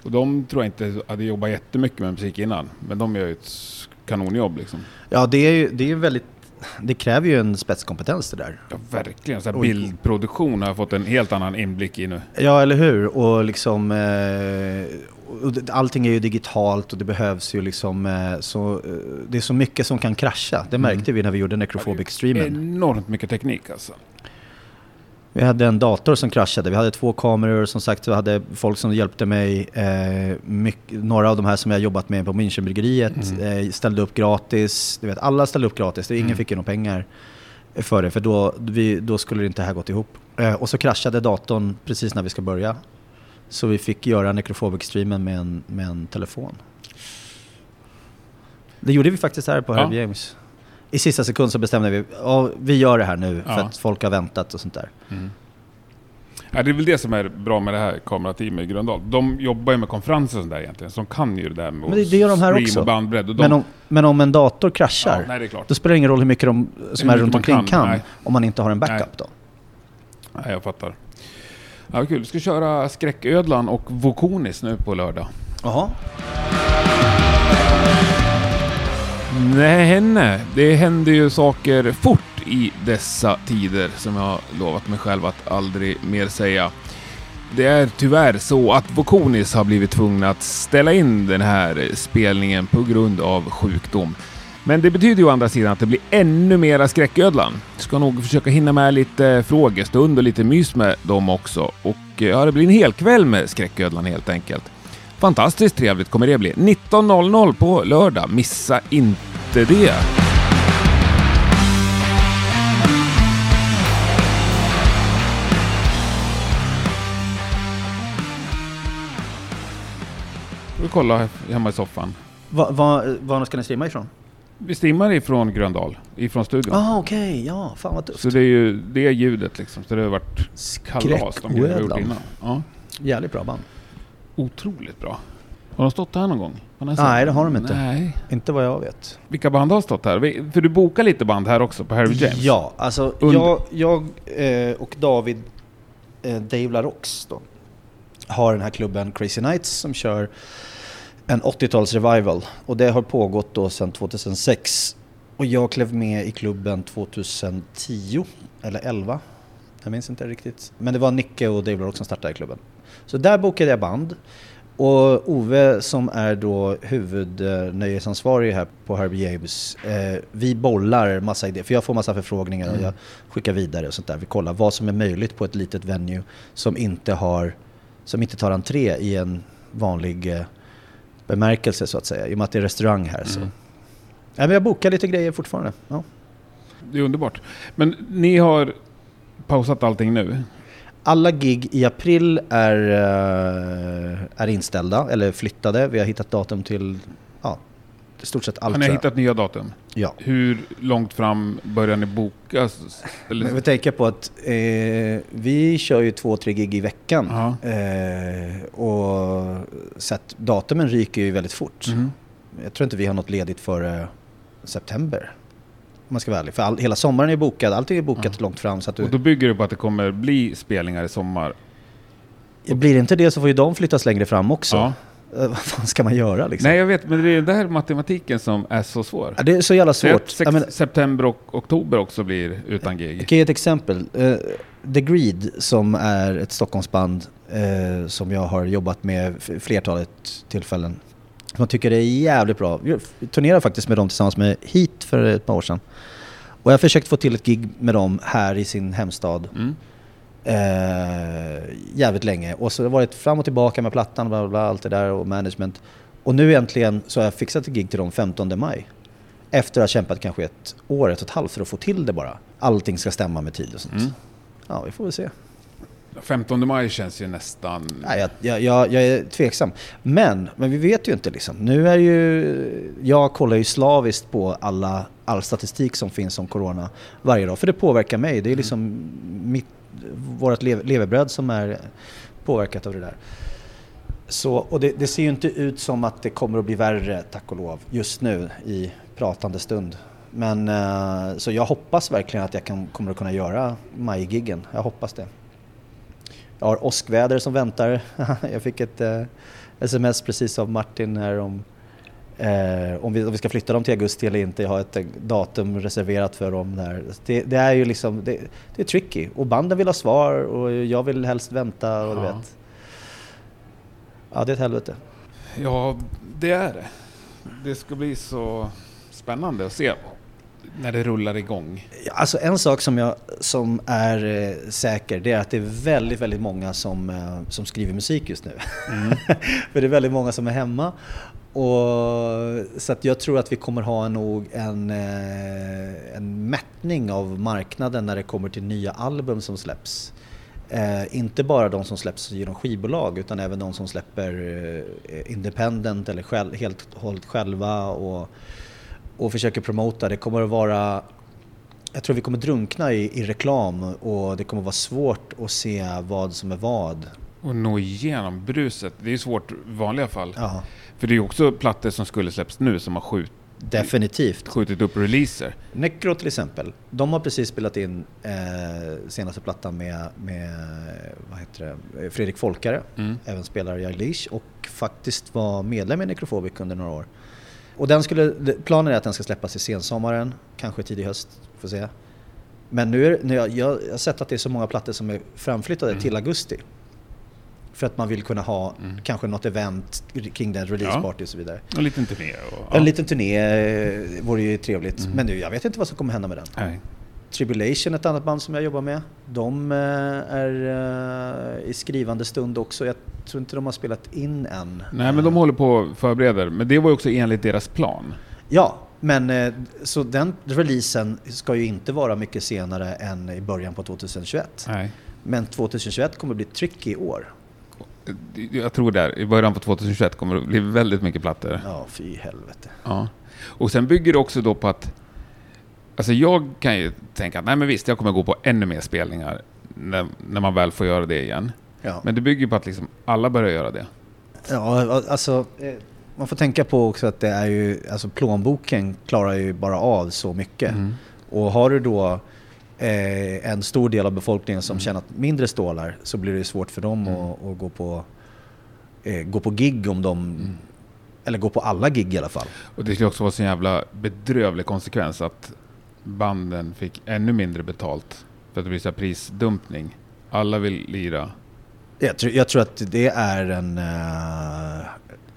Och de tror jag inte hade jobbat jättemycket med musik innan. Men de gör ju ett kanonjobb liksom. Ja, det är ju det är väldigt... Det kräver ju en spetskompetens det där. Ja, verkligen. Så bildproduktion har jag fått en helt annan inblick i nu. Ja, eller hur? Och liksom... Eh, och allting är ju digitalt och det behövs ju liksom... Eh, så, eh, det är så mycket som kan krascha. Det märkte vi när vi gjorde Necrophobic-streamen. Enormt mycket teknik alltså. Vi hade en dator som kraschade, vi hade två kameror, som sagt vi hade folk som hjälpte mig. Eh, mycket, några av de här som jag jobbat med på Münchenbryggeriet Mm. eh, ställde upp gratis. Du vet, alla ställde upp gratis, det, ingen Mm. fick ju några pengar för det, för då, vi, då skulle det inte här gått ihop. Eh, och så kraschade datorn precis när vi ska börja. Så vi fick göra Necrophobic-streamen med en, med en telefon. Det gjorde vi faktiskt här på Ja. Herb James. I sista sekund så bestämde vi, ja, vi gör det här nu för Ja. att folk har väntat och sånt där. Ja, det är väl det som är bra med det här kamerateamet i Gröndal. De jobbar ju med konferenser och sånt där egentligen. Så de kan ju det där med Men det- det gör de här stream också. och bandbredd. Och de, Men om, men om en dator kraschar, Ja, nej, då spelar det ingen roll hur mycket de som Hur är runt omkring kan, kan, om man inte har en backup Nej. då. Nej, jag fattar. Ja, kul. Vi ska köra Skräcködlan och Vokonis nu på lördag. Jaha. Nej, henne. Det händer ju saker fort i dessa tider som jag har lovat mig själv att aldrig mer säga. Det är tyvärr så att Vokonis har blivit tvungna att ställa in den här spelningen på grund av sjukdom. Men det betyder ju å andra sidan att det blir ännu mera Skräcködlan. Ska nog försöka hinna med lite frågestund och lite mys med dem också. Och ja, det blir en hel kväll med Skräcködlan helt enkelt. Fantastiskt trevligt kommer det bli. 19.00 på lördag. Missa inte det. Vi kolla hemma i soffan. Var, var, var ska ni streama ifrån? Vi streamar ifrån Gröndal, ifrån studion. Ah, okej. Ja, fan vad tufft. Så det är ju det är ljudet liksom. Så det har varit kalas innan. Ja. Jävligt bra band. Otroligt bra. Har de stått här någon gång? Nej, det har de inte. Nej. Inte vad jag vet. Vilka band har stått här? För du bokar lite band här också på Harry James? Ja, alltså Under- jag, jag eh, och David eh, Dave LaRox då, har den här klubben Crazy Nights som kör en 80-tals revival. Och det har pågått då sedan 2006. Och jag klev med i klubben 2010 eller 11. Jag minns inte riktigt. Men det var Nicke och Dave LaRox som startade klubben. Så där bokade jag band. Och Ove som är då huvudnöjesansvarig här på Harby James, eh, vi bollar massa idéer, för jag får massa förfrågningar och Mm. jag skickar vidare och sånt där. Vi kollar vad som är möjligt på ett litet venue som inte har, som inte tar entré i en vanlig eh, bemärkelse så att säga, i och med att det är restaurang här. Så. Mm. Ja, men jag bokar lite grejer fortfarande. Ja. Det är underbart. Men ni har pausat allting nu? Alla gig i april är, eh, är inställda eller flyttade. Vi har hittat datum till ja, i stort sett allt. Har ni hittat nya datum? Ja. Hur långt fram börjar ni boka? Eller, Men vi tänker på att eh, vi kör ju två, tre gig i veckan. Ja. Eh, och så att datumen ryker ju väldigt fort. Mhm. Jag tror inte vi har något ledigt före september. Om man ska vara ärlig. För all, hela sommaren är bokad, allting är bokat Ja. långt fram. Så att du, Och då bygger det på att det kommer bli spelningar i sommar? blir det inte det så får ju de flyttas längre fram också. Ja. Eh, vad fan ska man göra liksom? Nej, jag vet, men det är den där matematiken som är så svår. Ja, det är så jävla svårt. sex, Jag menar, september och oktober också blir utan Jag gig. kan ge ett exempel. Eh, The Greed som är ett Stockholmsband eh, som jag har jobbat med flertalet tillfällen. Jag tycker det är jävligt bra. Jag turnerade faktiskt med dem tillsammans med Heat för ett par år sedan. Och jag har försökt få till ett gig med dem här i sin hemstad Mm. eh, jävligt länge. Och så har det varit fram och tillbaka med plattan, bla bla, bla allt det där och management. Och nu äntligen så har jag fixat ett gig till dem 15 maj. Efter att ha kämpat kanske ett år, ett och ett halvt för att få till det bara. Allting ska stämma med tid och sånt. Mm. Ja, vi får väl se. 15 maj känns ju nästan... Nej, jag, jag, jag, jag är tveksam. Men, men vi vet ju inte liksom. Nu är ju... Jag kollar ju slaviskt på alla, all statistik som finns om corona varje dag. För det påverkar mig. Det är liksom mitt, vårt lev, levebröd som är påverkat av det där. Så, och det, det ser ju inte ut som att det kommer att bli värre, tack och lov, just nu i pratande stund. Men eh, så jag hoppas verkligen att jag kan, kommer att kunna göra majgiggen. Jag hoppas det. Jag har åskväder som väntar. jag fick ett eh, sms precis av Martin här om eh, om, vi, om vi ska flytta dem till augusti eller inte. Jag har ett eh, datum reserverat för dem där. Det, det är ju liksom, det, det är tricky. Och banden vill ha svar och jag vill helst vänta och du vet. Ja, det är ett helvete. Ja, det är det. Det ska bli så spännande att se när det rullar igång. Alltså en sak som, jag, som är eh, säker det är att det är väldigt, väldigt många som, eh, som skriver musik just nu. För det är väldigt många som är hemma. Och, så att jag tror att vi kommer ha nog en, eh, en mättning av marknaden när det kommer till nya album som släpps. Eh, inte bara de som släpps genom skivbolag utan även de som släpper eh, independent eller själv, helt och hållet själva och, och försöker promota. Det kommer att vara jag tror vi kommer drunkna i, i reklam och det kommer vara svårt att se vad som är vad. Och nå igenom bruset. Det är svårt i vanliga fall. Ja, För det är ju också plattor som skulle släpps nu som har skjut, definitivt. skjutit upp releaser. Necro till exempel, de har precis spelat in eh, senaste plattan med, med vad heter det, Fredrik Folkare, Mm. även spelar i Unleash och faktiskt var medlem i Necrophobic under några år. Och den skulle, planen är att den ska släppas i sensommaren, kanske tidig höst, får se. Men nu är, nu jag, jag har sett att det är så många plattor som är framflyttade Mm. till augusti. För att man vill kunna ha Mm. kanske något event kring den, release party och så vidare. En liten turné. Och, En liten turné eh, vore ju trevligt. Mm. Men nu, jag vet inte vad som kommer hända med den. Nej. Tribulation, ett annat band som jag jobbar med. De eh, är eh, i skrivande stund också. Jag tror inte de har spelat in än. Nej, men de håller på och förbereder. Men det var ju också enligt deras plan. Ja, men eh, så den releasen ska ju inte vara mycket senare än i början på 2021. Nej. Men 2021 kommer bli tricky år. Jag tror där, i början på 2021 kommer det bli väldigt mycket plattor. Ja, fy helvete. Ja. Och sen bygger det också då på att... Alltså jag kan ju tänka att nej men visst, jag kommer gå på ännu mer spelningar när, när man väl får göra det igen. Ja. Men det bygger på att liksom alla börjar göra det. Ja, alltså eh, man får tänka på också att det är ju, alltså plånboken klarar ju bara av så mycket. Mm. Och har du då eh, en stor del av befolkningen som Mm. tjänat mindre stålar så blir det ju svårt för dem Mm. att, att gå, på, eh, gå på gig om de, Mm. eller gå på alla gig i alla fall. Och det skulle också vara en jävla bedrövlig konsekvens att banden fick ännu mindre betalt. För att det blir så prisdumpning. Alla vill lira. Jag tror, jag tror att det är en... eh,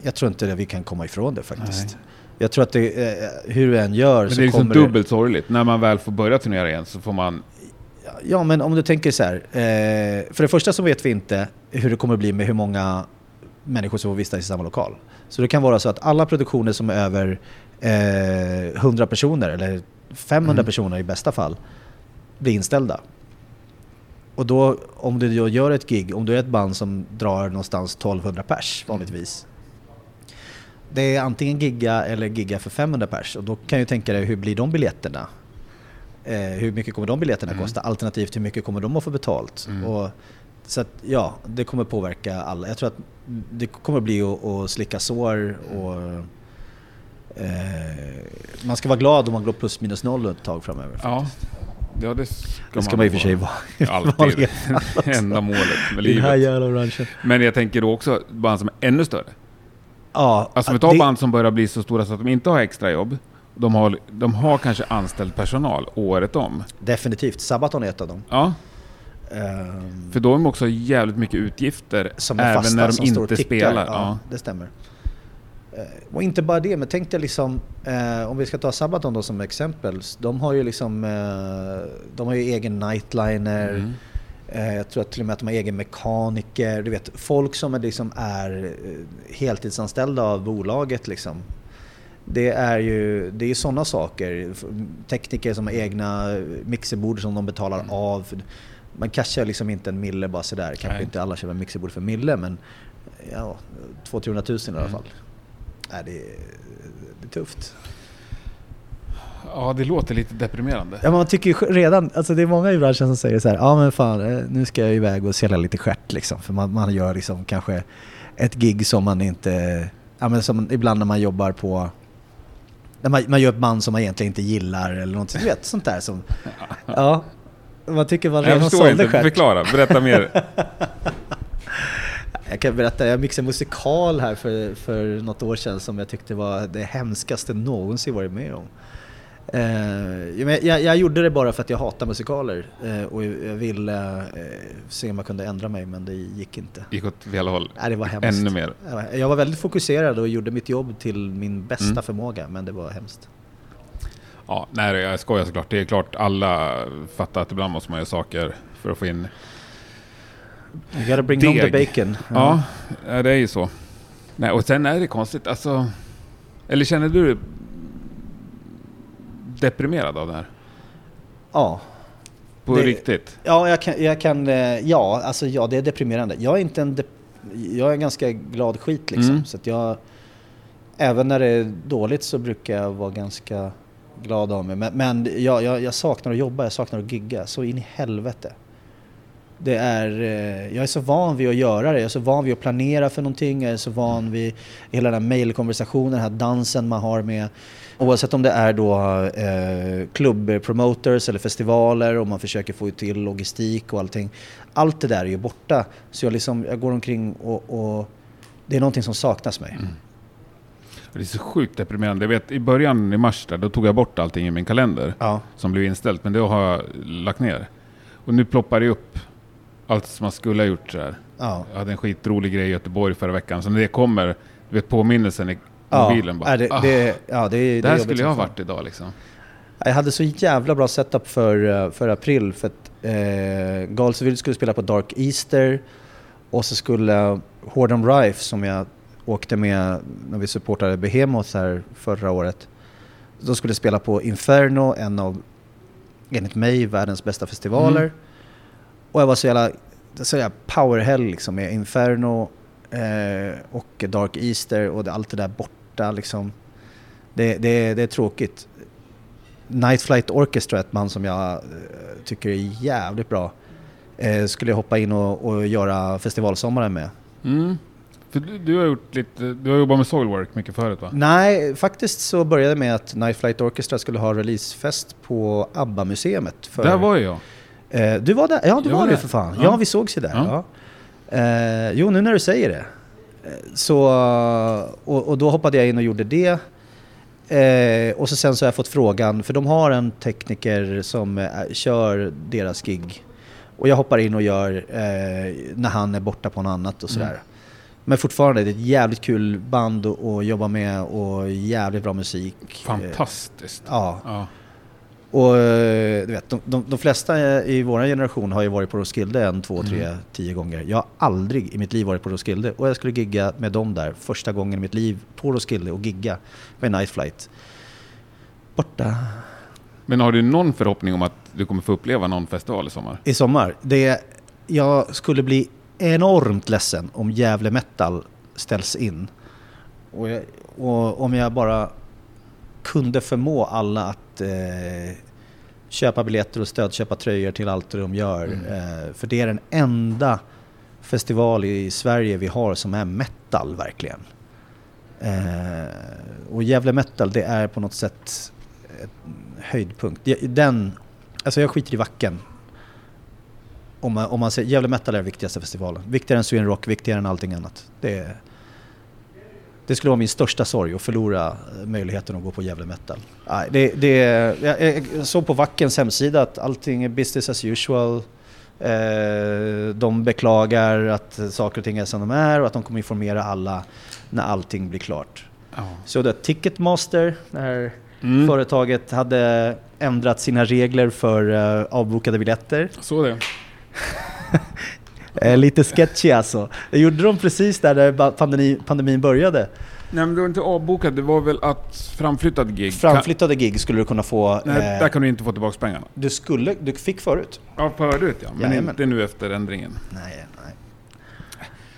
jag tror inte att vi kan komma ifrån det faktiskt. Nej. Jag tror att det, eh, hur du än gör Men så det är liksom kommer dubbelt sorgligt. När man väl får börja turnera igen så får man... Ja, men om du tänker så här. Eh, för det första så vet vi inte hur det kommer bli med hur många människor som får vistas i samma lokal. Så det kan vara så att alla produktioner som är över eh, 100 personer, eller 500 Mm. personer i bästa fall, blir inställda. Och då, om du då gör ett gig, om du är ett band som drar någonstans 1200 pers vanligtvis. Det är antingen gigga eller gigga för 500 pers. Och då kan du tänka dig, hur blir de biljetterna? Eh, hur mycket kommer de biljetterna Mm. kosta? Alternativt hur mycket kommer de att få betalt? Mm. Och, så att ja, det kommer påverka alla. Jag tror att det kommer bli att, att slicka sår och man ska vara glad om man går plus minus noll ett tag framöver. Ja, ja det ska, det ska man i och för sig vara. Alltid. vanliga Enda målet med den här livet. jävla branschen. Men jag tänker då också band som är ännu större. Ja, Alltså vi tar det- band som börjar bli så stora så att de inte har extra jobb. De har, de har kanske anställd personal året om. Definitivt. Sabaton är ett av dem. Ja, Ehm, för då har de också jävligt mycket utgifter. som är även fasta, när de som står och inte tickar. spelar. Ja, Ja. det stämmer. Eh, Och inte bara det, men tänk dig liksom, eh, om vi ska ta Sabaton då som exempel. De har ju liksom, eh, de har ju egen nightliner. Mm. Eh, jag tror att till och med att de har egen mekaniker. Du vet, folk som är, liksom är eh, heltidsanställda av bolaget liksom. Det är ju det är sådana saker. Tekniker som har egna mixerbord som de betalar Mm. av. Man cashar liksom inte en mille bara sådär. Kanske Nej. inte alla köper mixerbord för mille men ja, 200-300 tusen i alla Mm. fall. Det, är, det är tufft. ja, det låter lite deprimerande. Ja, man tycker ju redan, alltså det är många i branschen som säger så här, ja men fan eh, nu ska jag iväg och sälja lite stjärt liksom. För man, man gör liksom kanske ett gig som man inte, ja men som ibland när man jobbar på, när man, man gör ett band som man egentligen inte gillar eller någonting, du vet sånt där som, ja. Man tycker man jag redan förstår sålde inte. stjärt. Förklara, berätta mer. Jag kan berätta, jag mixade musikal här för, för något år sedan som jag tyckte var det hemskaste någonsin varit med om. Eh, jag, jag gjorde det bara för att jag hatar musikaler eh, och jag ville eh, se om jag kunde ändra mig men det gick inte. Gick åt fel håll. Nej, det var hemskt. Ännu mer. Jag var- Jag var väldigt fokuserad och gjorde mitt jobb till min bästa Mm. förmåga men det var hemskt. Ja, nej, jag skojar såklart. Det är klart alla fattar att ibland måste man göra saker för att få in... You gotta bring home the Deg. bacon. Ja, ja det är ju så. Nej, och sen är det konstigt, alltså... Eller känner du dig deprimerad av det här? ja. På Det- riktigt? Ja, jag kan, jag kan eh, ja, alltså ja, det är deprimerande. Jag är inte en, jag är en ganska glad skit liksom. Mm. Så att jag, även när det är dåligt så brukar jag vara ganska glad av mig. Men, men jag, jag, jag saknar att jobba, jag saknar att gigga, så in i helvete. Det är, eh, jag är så van vid att göra det, jag är så van vid att planera för någonting, jag är så van vid hela den här mailkonversationen, den här dansen man har med Oavsett om det är då eh, klubbpromoters eller festivaler och man försöker få till logistik och allting. Allt det där är ju borta. Så jag, liksom, jag går omkring och, och det är någonting som saknas mig. Mm. Det är så sjukt deprimerande. Jag vet, i början i mars där, då tog jag bort allting i min kalender Ja. som blev inställt. Men det har jag lagt ner. Och nu ploppar det upp allt som man skulle ha gjort så här. Ja. Jag hade en skitrolig grej i Göteborg förra veckan. Så när det kommer, du vet påminnelsen i Ja, mobilen bara. det, ah, det, ja, det, är- det är där skulle jag ha varit idag liksom. Jag hade så jävla bra setup för, eh, för april. För att eh, Galsville skulle spela på Dark Easter. Och så skulle Hordom Rife som jag åkte med när vi supportade Behemoth här förra året. De skulle spela på Inferno, en av, enligt mig, världens bästa festivaler. Mm. Och jag var så jävla så är powerhelg liksom med Inferno eh, och Dark Easter och allt det där borta liksom. Det, det, det är tråkigt. Night Flight Orchestra, ett band som jag eh, tycker är jävligt bra, eh, skulle jag hoppa in och, och göra festivalsommaren med. Mm. För du, du, har gjort lite, du har jobbat med Soilwork mycket förut va? Nej, faktiskt så började det med att Night Flight Orchestra skulle ha releasefest på ABBA-museet. Där var jag. Eh, du var där? Ja, du Jag var var det för fan. Ja. Ja, vi sågs ju där. Ja. Ja. Eh, jo, nu när du säger det. Eh, Så, och, och då hoppade jag in och gjorde det. Eh, och så sen så har jag fått frågan, för de har en tekniker som eh, kör deras gig. Och jag hoppar in och gör eh, när han är borta på något annat och sådär. Mm. Men fortfarande, det är ett jävligt kul band att, jobba med och jävligt bra musik. Eh, Fantastiskt. Ja. Och eh, du vet, de, de, de flesta i vår generation har ju varit på Roskilde en, två, tre, Mm. tio gånger. Jag har aldrig i mitt liv varit på Roskilde och jag skulle gigga med dem där första gången i mitt liv på Roskilde och gigga med Night Flight. Borta Men har du någon förhoppning om att du kommer få uppleva någon festival i sommar? i sommar. Det, jag skulle bli enormt ledsen om Gävle Metal ställs in. Och, jag, och om jag bara kunde förmå alla att eh, köpa biljetter och stödköpa tröjor till allt det de gör. Mm. Eh, för det är den enda festival i Sverige vi har som är metal verkligen. Eh, och Gävle Metal det är på något sätt höjdpunkt. Den, alltså jag skiter i Wacken. Om man, om man säger Gävle Metal är den viktigaste festivalen. Viktigare än Sweden Rock, viktigare än allting annat. Det, är- det skulle vara min största sorg att förlora eh, möjligheten att gå på Gävle Metal. Nej, det, det, jag, såg på Wackens hemsida att allting är business as usual. Eh, de beklagar att saker och ting är som de är och att de kommer informera alla när allting blir klart. Ja. Så det Ticketmaster, det här Mm. företaget hade ändrat sina regler för eh, avbokade biljetter. Så det. Eh, lite sketchy alltså. Det gjorde de precis där, pandemi, pandemin började. Nej men det var inte avbokat, det var väl att framflyttad gig. Framflyttade gig skulle du kunna få. Nej, eh, där kan du inte få tillbaka pengarna. du, skulle, du fick förut. Ja, förut ja. Men Jajamän. inte nu efter ändringen. Nej, nej.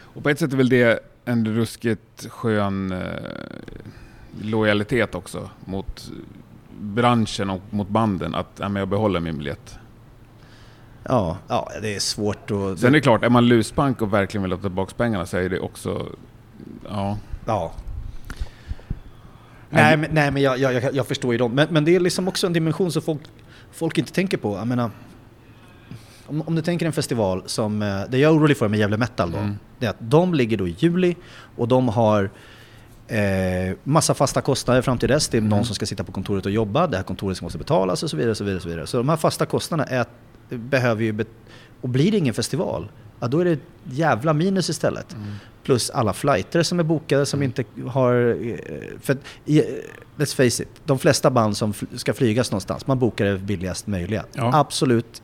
Och på ett sätt är väl det en ruskigt skön eh, lojalitet också mot branschen och mot banden. Att ja, men jag behåller min biljett. Ja, ja, det är svårt att... Sen är det klart, är man luspank och verkligen vill ha tillbaka pengarna så är det också... Ja. Ja. Nej, men, nej, men jag, jag, jag, förstår ju dem. Men, men det är liksom också en dimension som folk, folk inte tänker på. Jag menar, om, om du tänker en festival som, eh, det jag är orolig för med Gävle Metal då, Mm. det är att de ligger då i juli och de har eh, massa fasta kostnader fram till dess. Det är någon Mm. som ska sitta på kontoret och jobba, det här kontoret som måste betalas och så vidare. Så, vidare, så, vidare. så de här fasta kostnaderna är, behöver ju... Och blir det ingen festival, ja, då är det ett jävla minus istället. Mm. Plus alla flighter som är bokade som inte har... eh, För let's face it, de flesta band som ska flygas någonstans, man bokar det billigast möjliga. Ja. Absolut,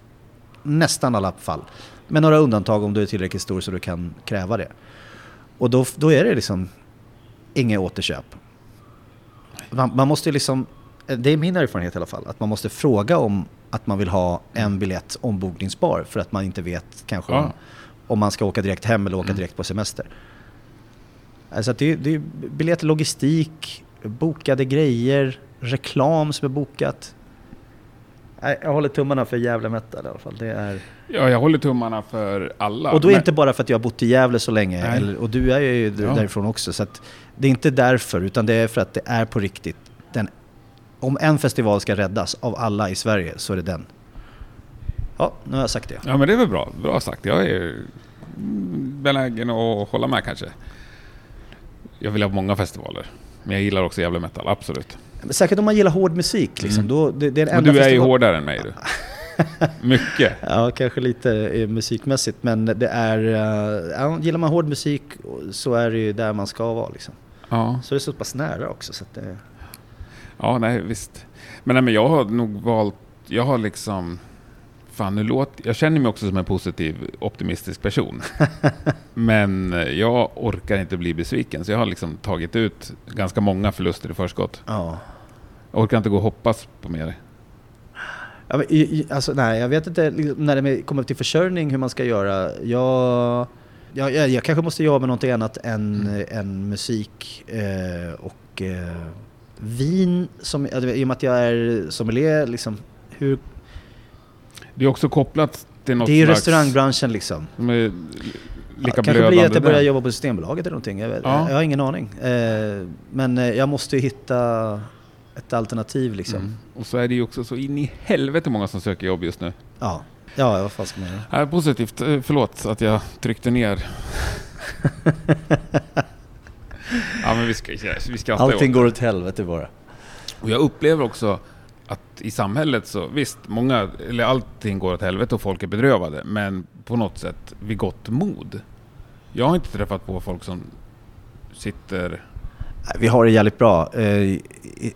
nästan alla fall. Med några undantag om du är tillräckligt stor så du kan kräva det. Och då, då är det liksom inget återköp. Man, man måste liksom, det är min erfarenhet i alla fall, att man måste fråga om att man vill ha en biljett ombokningsbar för att man inte vet kanske om, Ja. om man ska åka direkt hem eller åka Mm. direkt på semester. Alltså att det, det är biljetter, logistik, bokade grejer, reklam som är bokat. Jag håller tummarna för Gävle Metal i alla fall. Det är... ja, jag håller tummarna för alla. Och då är Men- inte bara för att jag har bott i Gävle så länge, eller, och du är ju Ja. därifrån också. Så att det är inte därför, utan det är för att det är på riktigt. Om en festival ska räddas av alla i Sverige så är det den. Ja, nu har jag sagt det. Ja men det är väl bra. Bra sagt. Jag är benägen att hålla med kanske. Jag vill ha många festivaler. Men jag gillar också jävla metal, absolut. Men Säkert om man gillar hård musik. Liksom, Mm. då, det, det är den enda du är ju festival- hårdare än mig du. Mycket. Ja, kanske lite eh, musikmässigt. Men det är... eh, ja, gillar man hård musik så är det ju där man ska vara. Liksom. Ja, Så är det så pass nära också. Så det, ja nej visst. Men, nej, men jag har nog valt, jag har liksom, fan nu låter, jag känner mig också som en positiv, optimistisk person. men eh, jag orkar inte bli besviken, så jag har liksom tagit ut ganska många förluster i förskott. ja. Jag orkar inte gå och hoppas på mer. Ja, men, alltså, nej, jag vet inte liksom, när det kommer till försörjning hur man ska göra. Jag, jag, jag, kanske måste jobba med någonting annat än, än musik eh, och eh, vin. Som, I och med att jag är sommelier, liksom, hur, Det är också kopplat till något det är ju restaurangbranschen liksom. Som är lika Ja, kanske blir att jag börjar jobba på Systembolaget eller någonting. Jag, Ja. jag har ingen aning. Eh, men eh, jag måste ju hitta ett alternativ liksom. Mm. Och så är det ju också så in i helvete många som söker jobb just nu. Ja. ja, vad fan ska man göra? Positivt. Eh, Förlåt att jag tryckte ner. ja, men vi ska, vi ju Allting går åt helvete bara. Och jag upplever också att i samhället så, visst, många, eller allting går åt helvete och folk är bedrövade, men på något sätt vid gott mod. Jag har inte träffat på folk som sitter... Vi har det jävligt bra eh, i,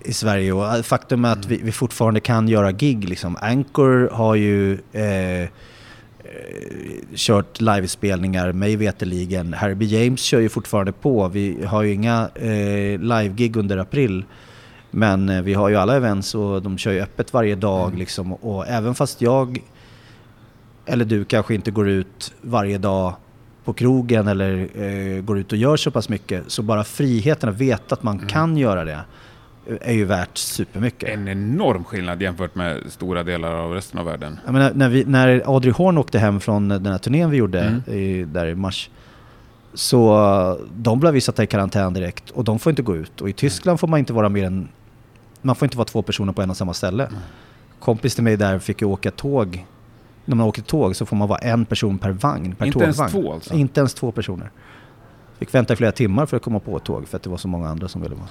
i Sverige och eh, faktum är att vi, vi fortfarande kan göra gig. Liksom. Anchor har ju eh, kört livespelningar, mig veterligen. Herbie James kör ju fortfarande på. Vi har ju inga eh, live-gig under april. Men eh, vi har ju alla events och de kör ju öppet varje dag. Mm. Liksom. Och även fast jag eller du kanske inte går ut varje dag på krogen eller eh, går ut och gör så pass mycket. Så bara friheten att veta att man Mm. kan göra det eh, är ju värt supermycket. En enorm skillnad jämfört med stora delar av resten av världen. Jag menar, när, vi, när Audrey Horn åkte hem från den här turnén vi gjorde Mm. i, där i mars. Så de blev vi satta i karantän direkt och de får inte gå ut. Och i Tyskland får man inte vara mer än... Man får inte vara två personer på en och samma ställe. Mm. Kompis till mig där fick ju åka tåg. När man åker tåg så får man vara en person per vagn, per Inte ens tågvagn. två alltså? Inte ens två personer. Fick vänta i flera timmar för att komma på ett tåg för att det var så många andra som ville vara.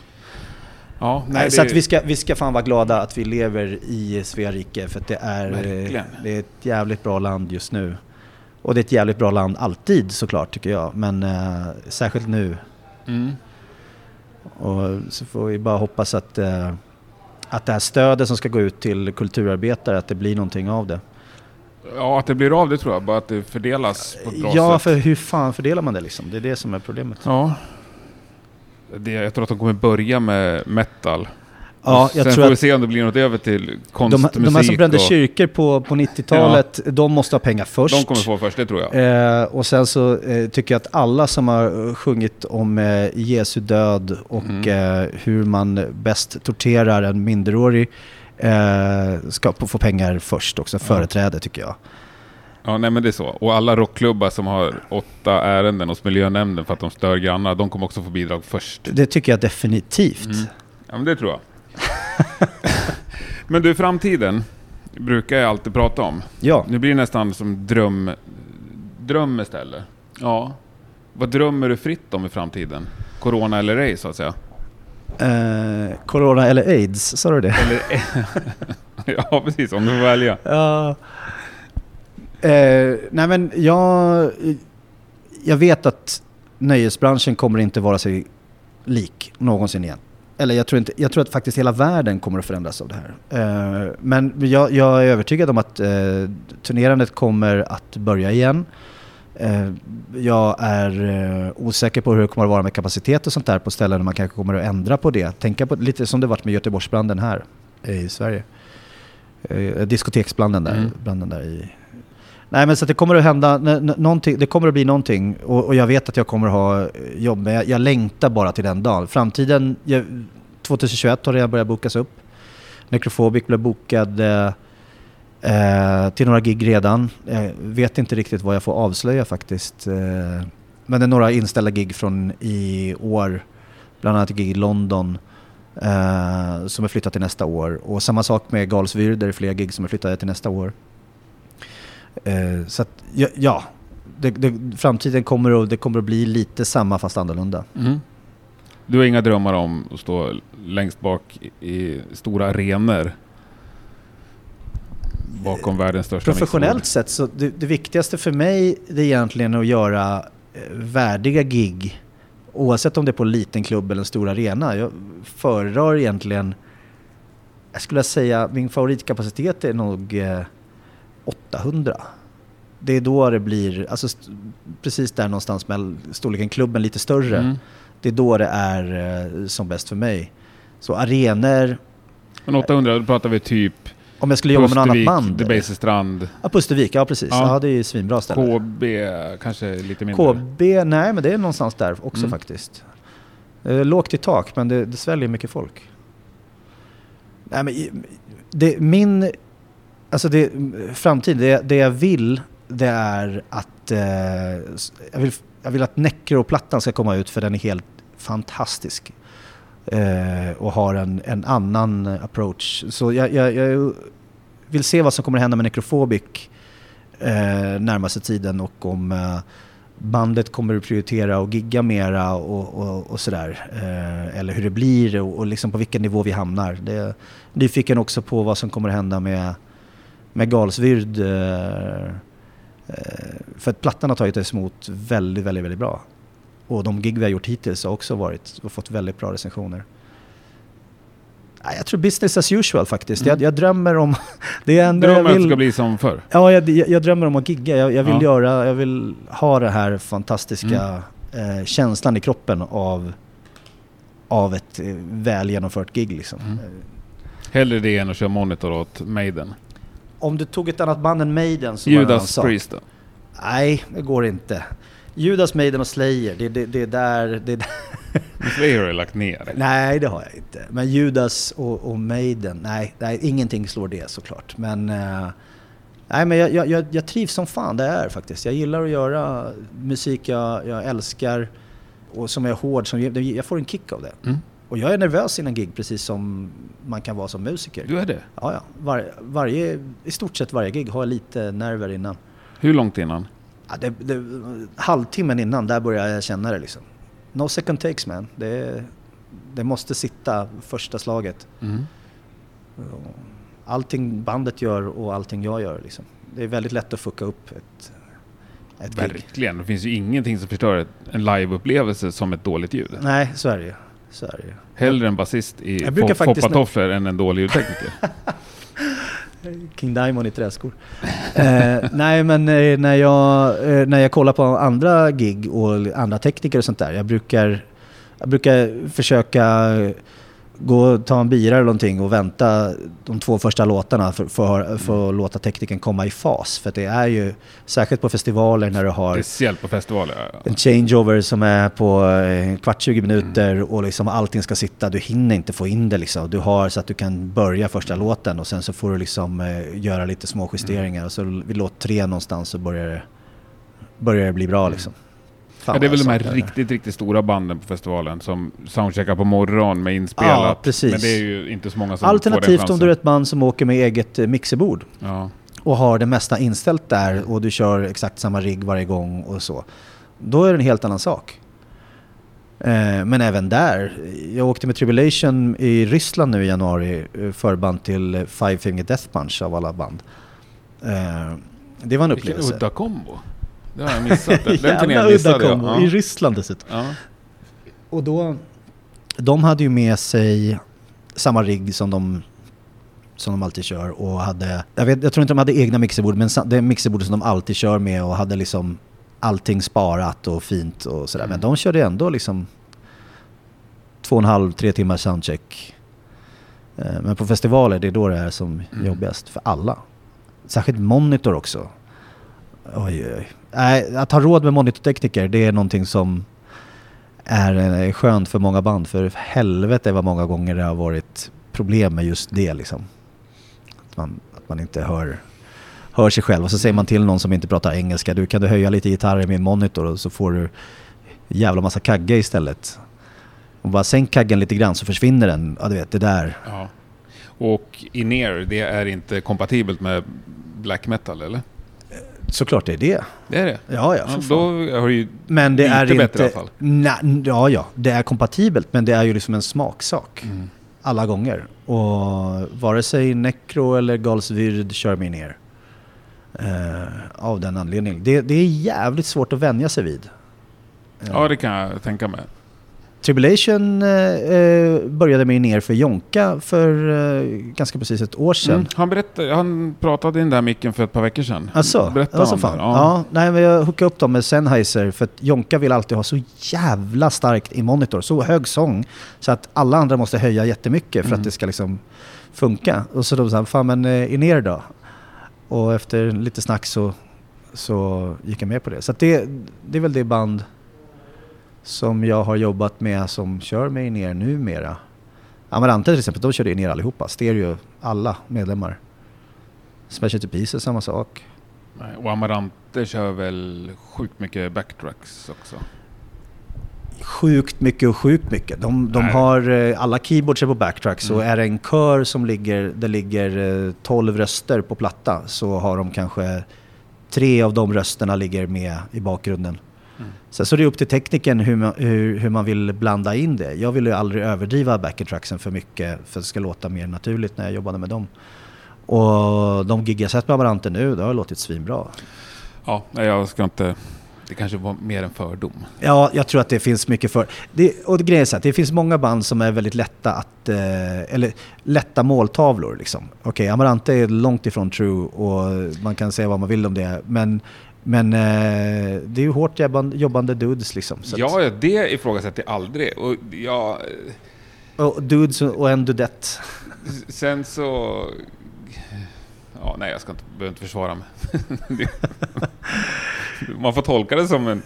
Ja, nej, Nej, det, så att vi ska, vi ska fan vara glada att vi lever i Svea rike för det är, Verkligen. det är ett jävligt bra land just nu. Och det är ett jävligt bra land alltid såklart tycker jag, men eh, särskilt nu. Mm. Och så får vi bara hoppas att, eh, att det här stödet som ska gå ut till kulturarbetare, att det blir någonting av det. Ja, att det blir av det tror jag. Bara att det fördelas på ett bra Ja, sätt. för hur fan fördelar man det liksom? Det är det som är problemet. Ja. Det, jag tror att de kommer börja med metal. Ja, jag Sen tror får vi se om det blir något över till de, konstmusik. de här som brände och, kyrkor på, på 90-talet, de måste ha pengar först. De kommer få först, det tror jag. Eh, och sen så eh, tycker jag att alla som har eh, sjungit om eh, Jesu död och Mm. eh, hur man bäst torterar en minderårig eh, ska få pengar först också, företräde tycker jag. Ja, nej men det är så. Och alla rockklubbar som har åtta ärenden hos miljönämnden för att de stör grannar, de kommer också få bidrag först. Det tycker jag definitivt. Mm. Ja, men det tror jag. men du, framtiden brukar jag alltid prata om. Ja, Nu blir det nästan som dröm, dröm istället. Ja. Vad drömmer du fritt om i framtiden? Corona eller ej, så att säga? eh, corona eller aids, sa du det? Eller, ja, precis. Om du får välja. Ja. Eh, nej men jag, jag vet att nöjesbranschen kommer inte vara sig lik någonsin igen. Eller jag tror, inte, jag tror att faktiskt hela världen kommer att förändras av det här. Eh, men jag, jag är övertygad om att eh, turnerandet kommer att börja igen. Eh, jag är eh, osäker på hur det kommer att vara med kapacitet och sånt där på ställen man kanske kommer att ändra på det. Tänka på lite som det varit med Göteborgsbranden här i Sverige. Eh, diskoteksbranden där, Mm. branden där i... Nej men så att det kommer att hända, någonting, det kommer att bli någonting och, och jag vet att jag kommer att ha jobb men jag, jag längtar bara till den dagen. Framtiden, jag, 2021 har redan börjat bokas upp. Necrophobic blev bokad eh, eh, till några gig redan. Jag vet inte riktigt vad jag får avslöja faktiskt. Eh, men det är några inställda gig från i år. Bland annat gig i London. Uh, som är flyttat till nästa år. Och samma sak med Galsvyr, där det är flera gig som är flyttade till nästa år. Eh, så att, ja, ja det, det, framtiden kommer att, det kommer att bli lite samma fast annorlunda. Mm. Du har inga drömmar om att stå längst bak i, stora arenor? Bakom världens största Professionellt sett så det, det viktigaste för mig det är egentligen att göra eh, värdiga gig. Oavsett om det är på en liten klubb eller en stor arena. Jag föredrar egentligen, jag skulle säga min favoritkapacitet är nog eh, 800. Det är då det blir, alltså precis där någonstans med storleken klubben lite större. Mm. Det är då det är eh, som bäst för mig. Så arenor, Men 800, då pratar vi typ Om jag skulle jobba med något annat band? Debaser-strand. Ja, Pustervik, ja precis. Ja. ja, det är ju svinbra ställe. KB kanske lite mindre? KB, nej men det är någonstans där också mm. faktiskt. Lågt i tak, men det, det sväljer mycket folk. Nej, men det, min, alltså det, framtid, det, det jag vill, det är att eh, jag, vill, jag vill att Necro-plattan ska komma ut för den är helt fantastisk. Eh, och har en, en annan approach. Så jag, jag, jag vill se vad som kommer hända med Necrophobic eh, närmaste tiden och om eh, bandet kommer att prioritera och gigga mera och, och, och sådär. Eh, eller hur det blir och, och liksom på vilken nivå vi hamnar. Det är nyfiken också på vad som kommer att hända med, med Galsvyrd. Eh, eh, för att plattan har tagit emot väldigt, väldigt, väldigt bra. Och de gig vi har gjort hittills har också varit, och fått väldigt bra recensioner. Jag tror business as usual faktiskt. Mm. Jag, jag, drömmer om... det är drömmer vill, att det ska bli som förr? Ja, jag, jag drömmer om att gigga. Jag, jag vill, ja. göra, jag vill ha den här fantastiska mm. eh, känslan i kroppen av, av ett eh, väl genomfört gig. Liksom. Mm. Hellre det än att köra monitor åt Maiden? Om du tog ett annat band än Maiden så Judas var det Priest då? Nej, det går inte. Judas, Maiden och Slayer, det, det, det är där... Det är där. Slayer har du lagt ner? Nej, det har jag inte. Men Judas och, och Maiden, nej, nej, ingenting slår det såklart. Men, uh, nej, men jag, jag, jag, trivs som fan det är faktiskt. Jag gillar att göra musik jag, jag älskar och som är hård. Som, jag får en kick av det. Mm. Och jag är nervös innan gig precis som man kan vara som musiker. Du är det? Ja, ja. Var, varje, I stort sett varje gig har jag lite nerver innan. Hur långt innan? Ja, det, det, halvtimmen innan, där börjar jag känna det liksom. No second takes man. Det, det måste sitta första slaget. Mm. Allting bandet gör och allting jag gör liksom. Det är väldigt lätt att fucka upp ett, ett Verkligen. Det finns ju ingenting som förstör en liveupplevelse som ett dåligt ljud. Nej, så är det ju. Så är det ju. Hellre en basist i foppatofflor än en dålig ljudtekniker. King Diamond i träskor. eh, nej men eh, när, jag, eh, när jag kollar på andra gig och andra tekniker och sånt där. Jag brukar, jag brukar försöka gå och ta en bira eller någonting och vänta de två första låtarna för, för, för att låta tekniken komma i fas. För det är ju, särskilt på festivaler när du har... Speciellt på festivaler, ja. En changeover som är på en kvart, 20 minuter mm. och liksom allting ska sitta. Du hinner inte få in det liksom. Du har så att du kan börja första låten och sen så får du liksom eh, göra lite små justeringar. Mm. Och så vid låt tre någonstans så börjar det, börjar det bli bra liksom. Ja, det är väl de här riktigt, riktigt stora banden på festivalen som soundcheckar på morgonen med inspelat. Ja, precis. Men det är ju inte så många som Alternativt får om du är ett band som åker med eget eh, mixerbord. Ja. Och har det mesta inställt där och du kör exakt samma rigg varje gång och så. Då är det en helt annan sak. Eh, men även där. Jag åkte med Tribulation i Ryssland nu i januari. Eh, förband till Five Finger Death Punch av alla band. Det var en upplevelse. Vilken udda kombo. Det har jag missat. Den, turnén missade jag. Ja. I Ryssland dessutom. Ja. Och då, de hade ju med sig samma rigg som de som de alltid kör och hade, jag, vet, jag tror inte de hade egna mixerbord men det mixerbordet som de alltid kör med och hade liksom allting sparat och fint och sådär. Mm. Men de körde ändå liksom två och en halv, tre timmars soundcheck. Eh, men på festivaler, det är då det är som mm. jobbigast för alla. Särskilt monitor också. Oj, oj, oj. att ha råd med monitortekniker, det är någonting som är eh, skönt för många band. För helvete vad många gånger det har varit problem med just det liksom. Att man, att man inte hör, hör sig själv. Och så säger man till någon som inte pratar engelska, du kan du höja lite gitarr i min monitor och så får du jävla massa kagge istället. Och bara sänk kaggen lite grann så försvinner den. Ja du vet, det där. Ja. Och in-ear, det är inte kompatibelt med black metal eller? Såklart det är det. Det är det? Ja, ja. ja då har du ju men det lite är bättre inte, i alla fall. Nej, ja, ja. Det är kompatibelt, men det är ju liksom en smaksak. Mm. Alla gånger. Och vare sig Necro eller Galsvyrd kör mig ner. Uh, av den anledningen. Det, det, är jävligt svårt att vänja sig vid. Uh. Ja, det kan jag tänka mig. Tribulation eh, eh, började med ner för Jonka för eh, ganska precis ett år sedan. Mm. Han, berättade, han pratade i den där micken för ett par veckor sedan. Alltså, Berätta det var så om fan. det. Ja. Ja. nej, men jag hookade upp dem med Sennheiser för att Jonka vill alltid ha så jävla starkt i monitor, så hög sång. Så att alla andra måste höja jättemycket för Mm. att det ska liksom funka. Och så då sa han, fan men eh, i ner då? Och efter lite snack så, så gick jag med på det. Så det, det är väl det band som jag har jobbat med som kör med ner numera. Amarante till exempel, de körde ner allihopa. Stereo, alla medlemmar. Smash It to Pieces, samma sak. Nej, Och Amarante kör väl sjukt mycket backtracks också. Sjukt mycket och sjukt mycket. De, de har eh, alla keyboards är på backtracks och Mm. är det en kör som ligger, det ligger eh, 12 röster på platta så har de kanske tre av de rösterna ligger med i bakgrunden. Mm. Så, så det är upp till tekniken hur man, hur, hur man vill blanda in det. Jag ville ju aldrig överdriva backtracksen för mycket för att det ska låta mer naturligt när jag jobbade med dem. Och de gig jag sett med Amarante nu, det har låtit svinbra. Ja, jag ska inte... Det kanske var mer en fördom. Ja, jag tror att det finns mycket för... Det, och det grejen är så att det finns många band som är väldigt lätta att... Eh, eller lätta måltavlor liksom. Okej, Amarante är långt ifrån true och man kan säga vad man vill om det. Men, men eh, det är ju hårt jobbande, jobbande dudes liksom. Ja, det ifrågasätter jag aldrig. Och jag, att, och dudes och en dudette. sen så... Ja, nej, jag ska inte, behöver inte försvara mig. Man får tolka det som en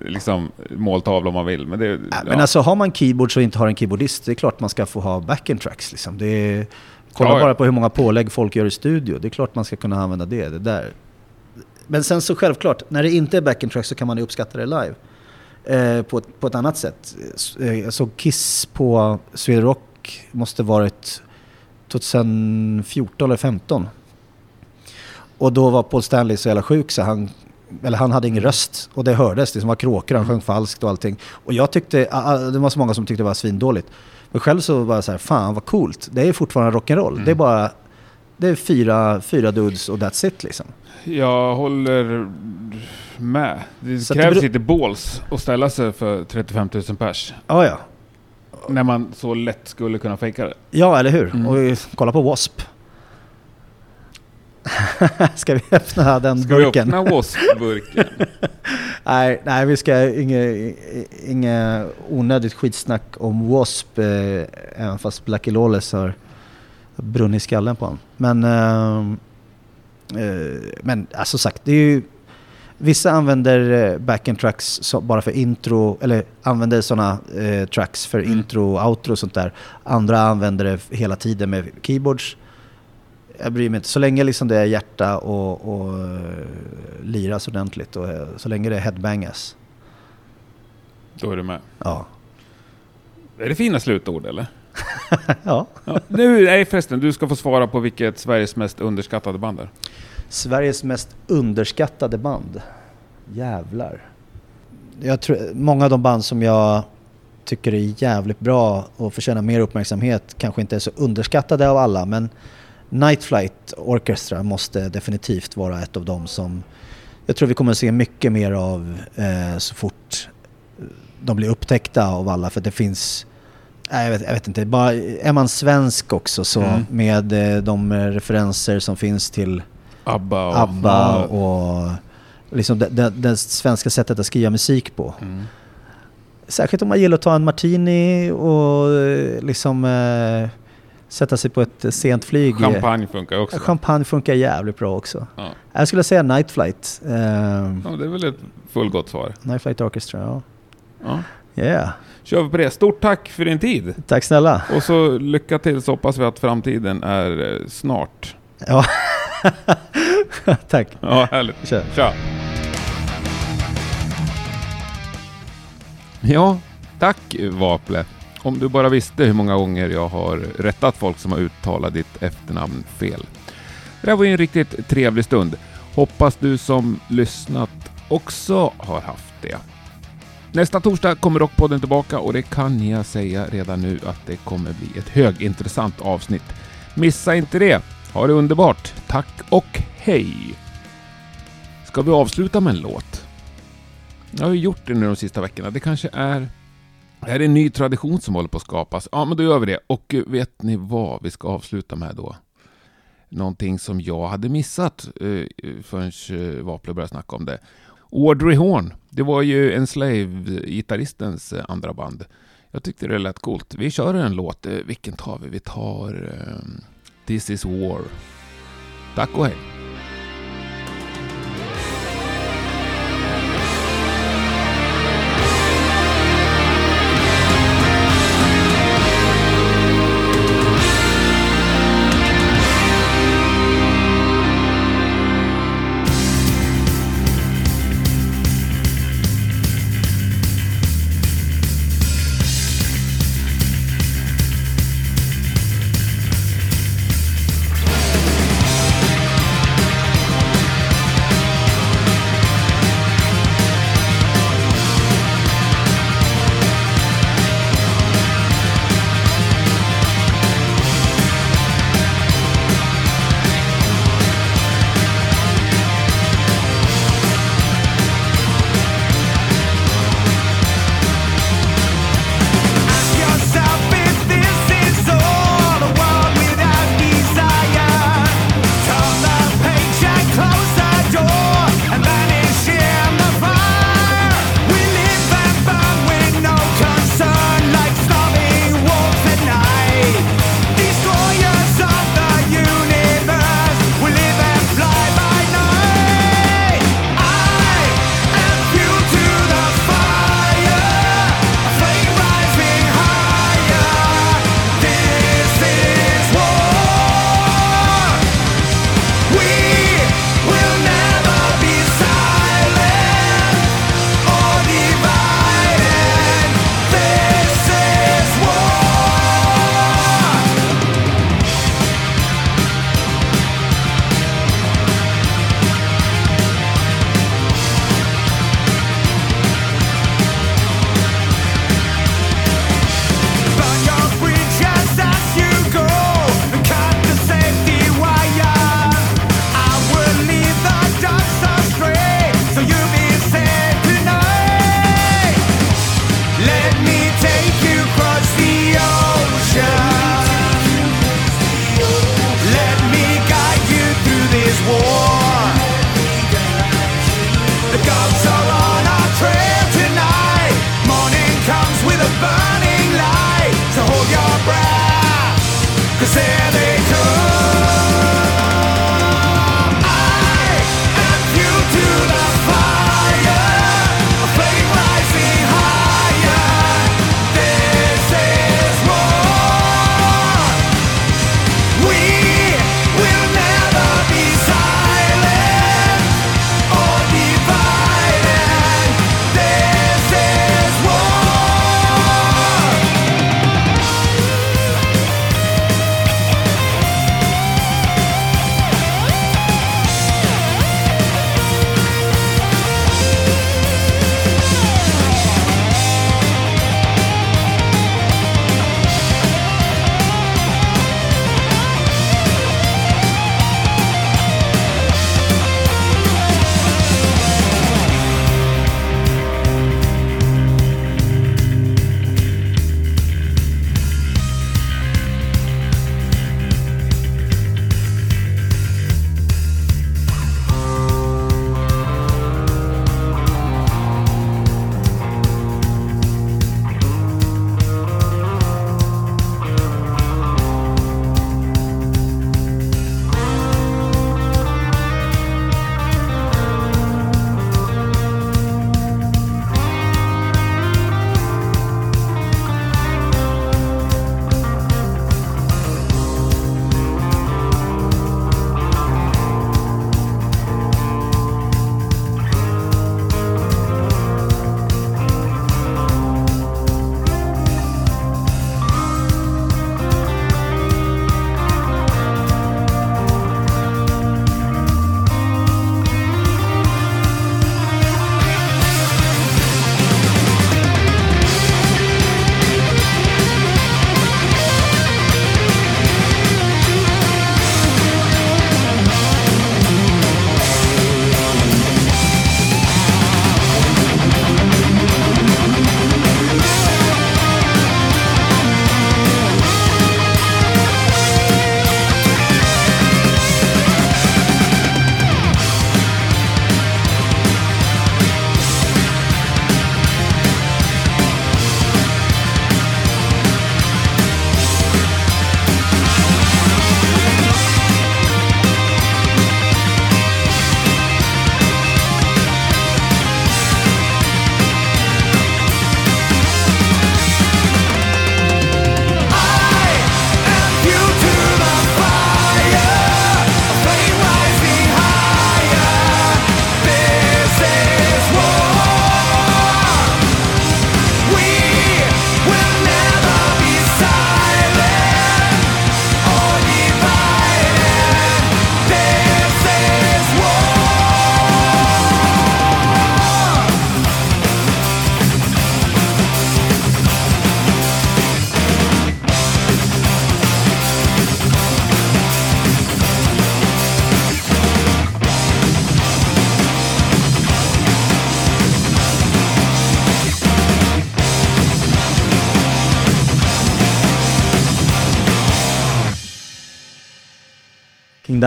liksom, måltavla om man vill. Men det, Ja. Men alltså har man keyboard så inte har en keyboardist, det är klart man ska få ha backing tracks liksom. Det är, kolla ja. bara på hur många pålägg folk gör i studio. Det är klart man ska kunna använda det, det där. Men sen så självklart, när det inte är backing tracks så kan man ju uppskatta det live. Eh, på, ett, på ett annat sätt. Eh, Jag såg Kiss på Sweden Rock, måste varit 2014 eller 2015. Och då var Paul Stanley så jävla sjuk så han, eller han hade ingen röst. Och det hördes, det som var kråkor, han sjöng falskt och allting. Och jag tyckte, det var så många som tyckte det var svindåligt. Men själv så var jag så här, fan vad coolt. Det är fortfarande rock'n'roll. Mm. Det är bara, det är fyra, fyra dudes och that's it liksom. Jag håller med. Det Så det krävs beror- lite balls att ställa sig för 35 000 pers. Ja, ja. När man så lätt skulle kunna fejka det. Ja, eller hur? Mm. Och vi- kolla på W.A.S.P. Ska vi öppna den Ska vi burken? öppna W.A.S.P-burken? Nej, nej, vi ska inget inge onödigt skitsnack om W.A.S.P. Eh, även fast Blackie Lawless har brunnit i skallen på honom. Men, eh, eh, men alltså sagt, det är ju... Vissa använder eh, backend tracks så, bara för intro, eller använder sådana eh, tracks för Mm. intro och outro och sånt där. Andra använder det hela tiden med keyboards. Jag bryr mig inte. Så länge liksom det är hjärta och, och eh, liras ordentligt och så länge det är headbangas. Då är du med. Ja. Är det fina slutord eller? ja. Ja. Nu, nej förresten, du ska få svara på vilket Sveriges mest underskattade band är. Sveriges mest underskattade band. Jävlar. Jag tror, många av de band som jag tycker är jävligt bra och förtjänar mer uppmärksamhet kanske inte är så underskattade av alla men Night Flight Orchestra måste definitivt vara ett av dem som jag tror vi kommer att se mycket mer av eh, så fort de blir upptäckta av alla för det finns Nej, jag, vet, jag vet inte, bara, är man svensk också så Mm. med eh, de referenser som finns till ABBA och... ABBA och liksom det, det, det svenska sättet att skriva musik på. Mm. Särskilt om man gillar att ta en martini och eh, liksom eh, sätta sig på ett sent flyg. Champagne funkar också. Champagne funkar jävligt bra också. Ja. Jag skulle säga Night Flight. Eh, ja, det är väl ett fullgott svar. Night Flight Orchestra, ja. Ja. Yeah. Kör vi på det. Stort tack för din tid. Tack snälla. Och så lycka till så hoppas vi att framtiden är eh, snart. Ja. Tack. Ja, härligt. Kör. Tja! Ja, tack Vaple. Om du bara visste hur många gånger jag har rättat folk som har uttalat ditt efternamn fel. Det där var ju en riktigt trevlig stund. Hoppas du som lyssnat också har haft det. Nästa torsdag kommer Rockpodden tillbaka och det kan jag säga redan nu att det kommer bli ett högintressant avsnitt. Missa inte det! Ha det underbart! Tack och hej! Ska vi avsluta med en låt? Jag har ju gjort det nu de sista veckorna. Det kanske är Det här är en ny tradition som håller på att skapas. Ja, men då gör vi det. Och eh, vet ni vad vi ska avsluta med då? Någonting som jag hade missat eh, eh förrän eh, började snacka om det. Audrey Horn, det var ju en Slave-gitarristens eh, andra band. Jag tyckte det lät coolt. Vi kör en låt. Eh, vilken tar vi? Vi tar um, This is War. Tack och hej!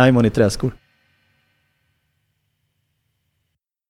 King Diamond i träskor.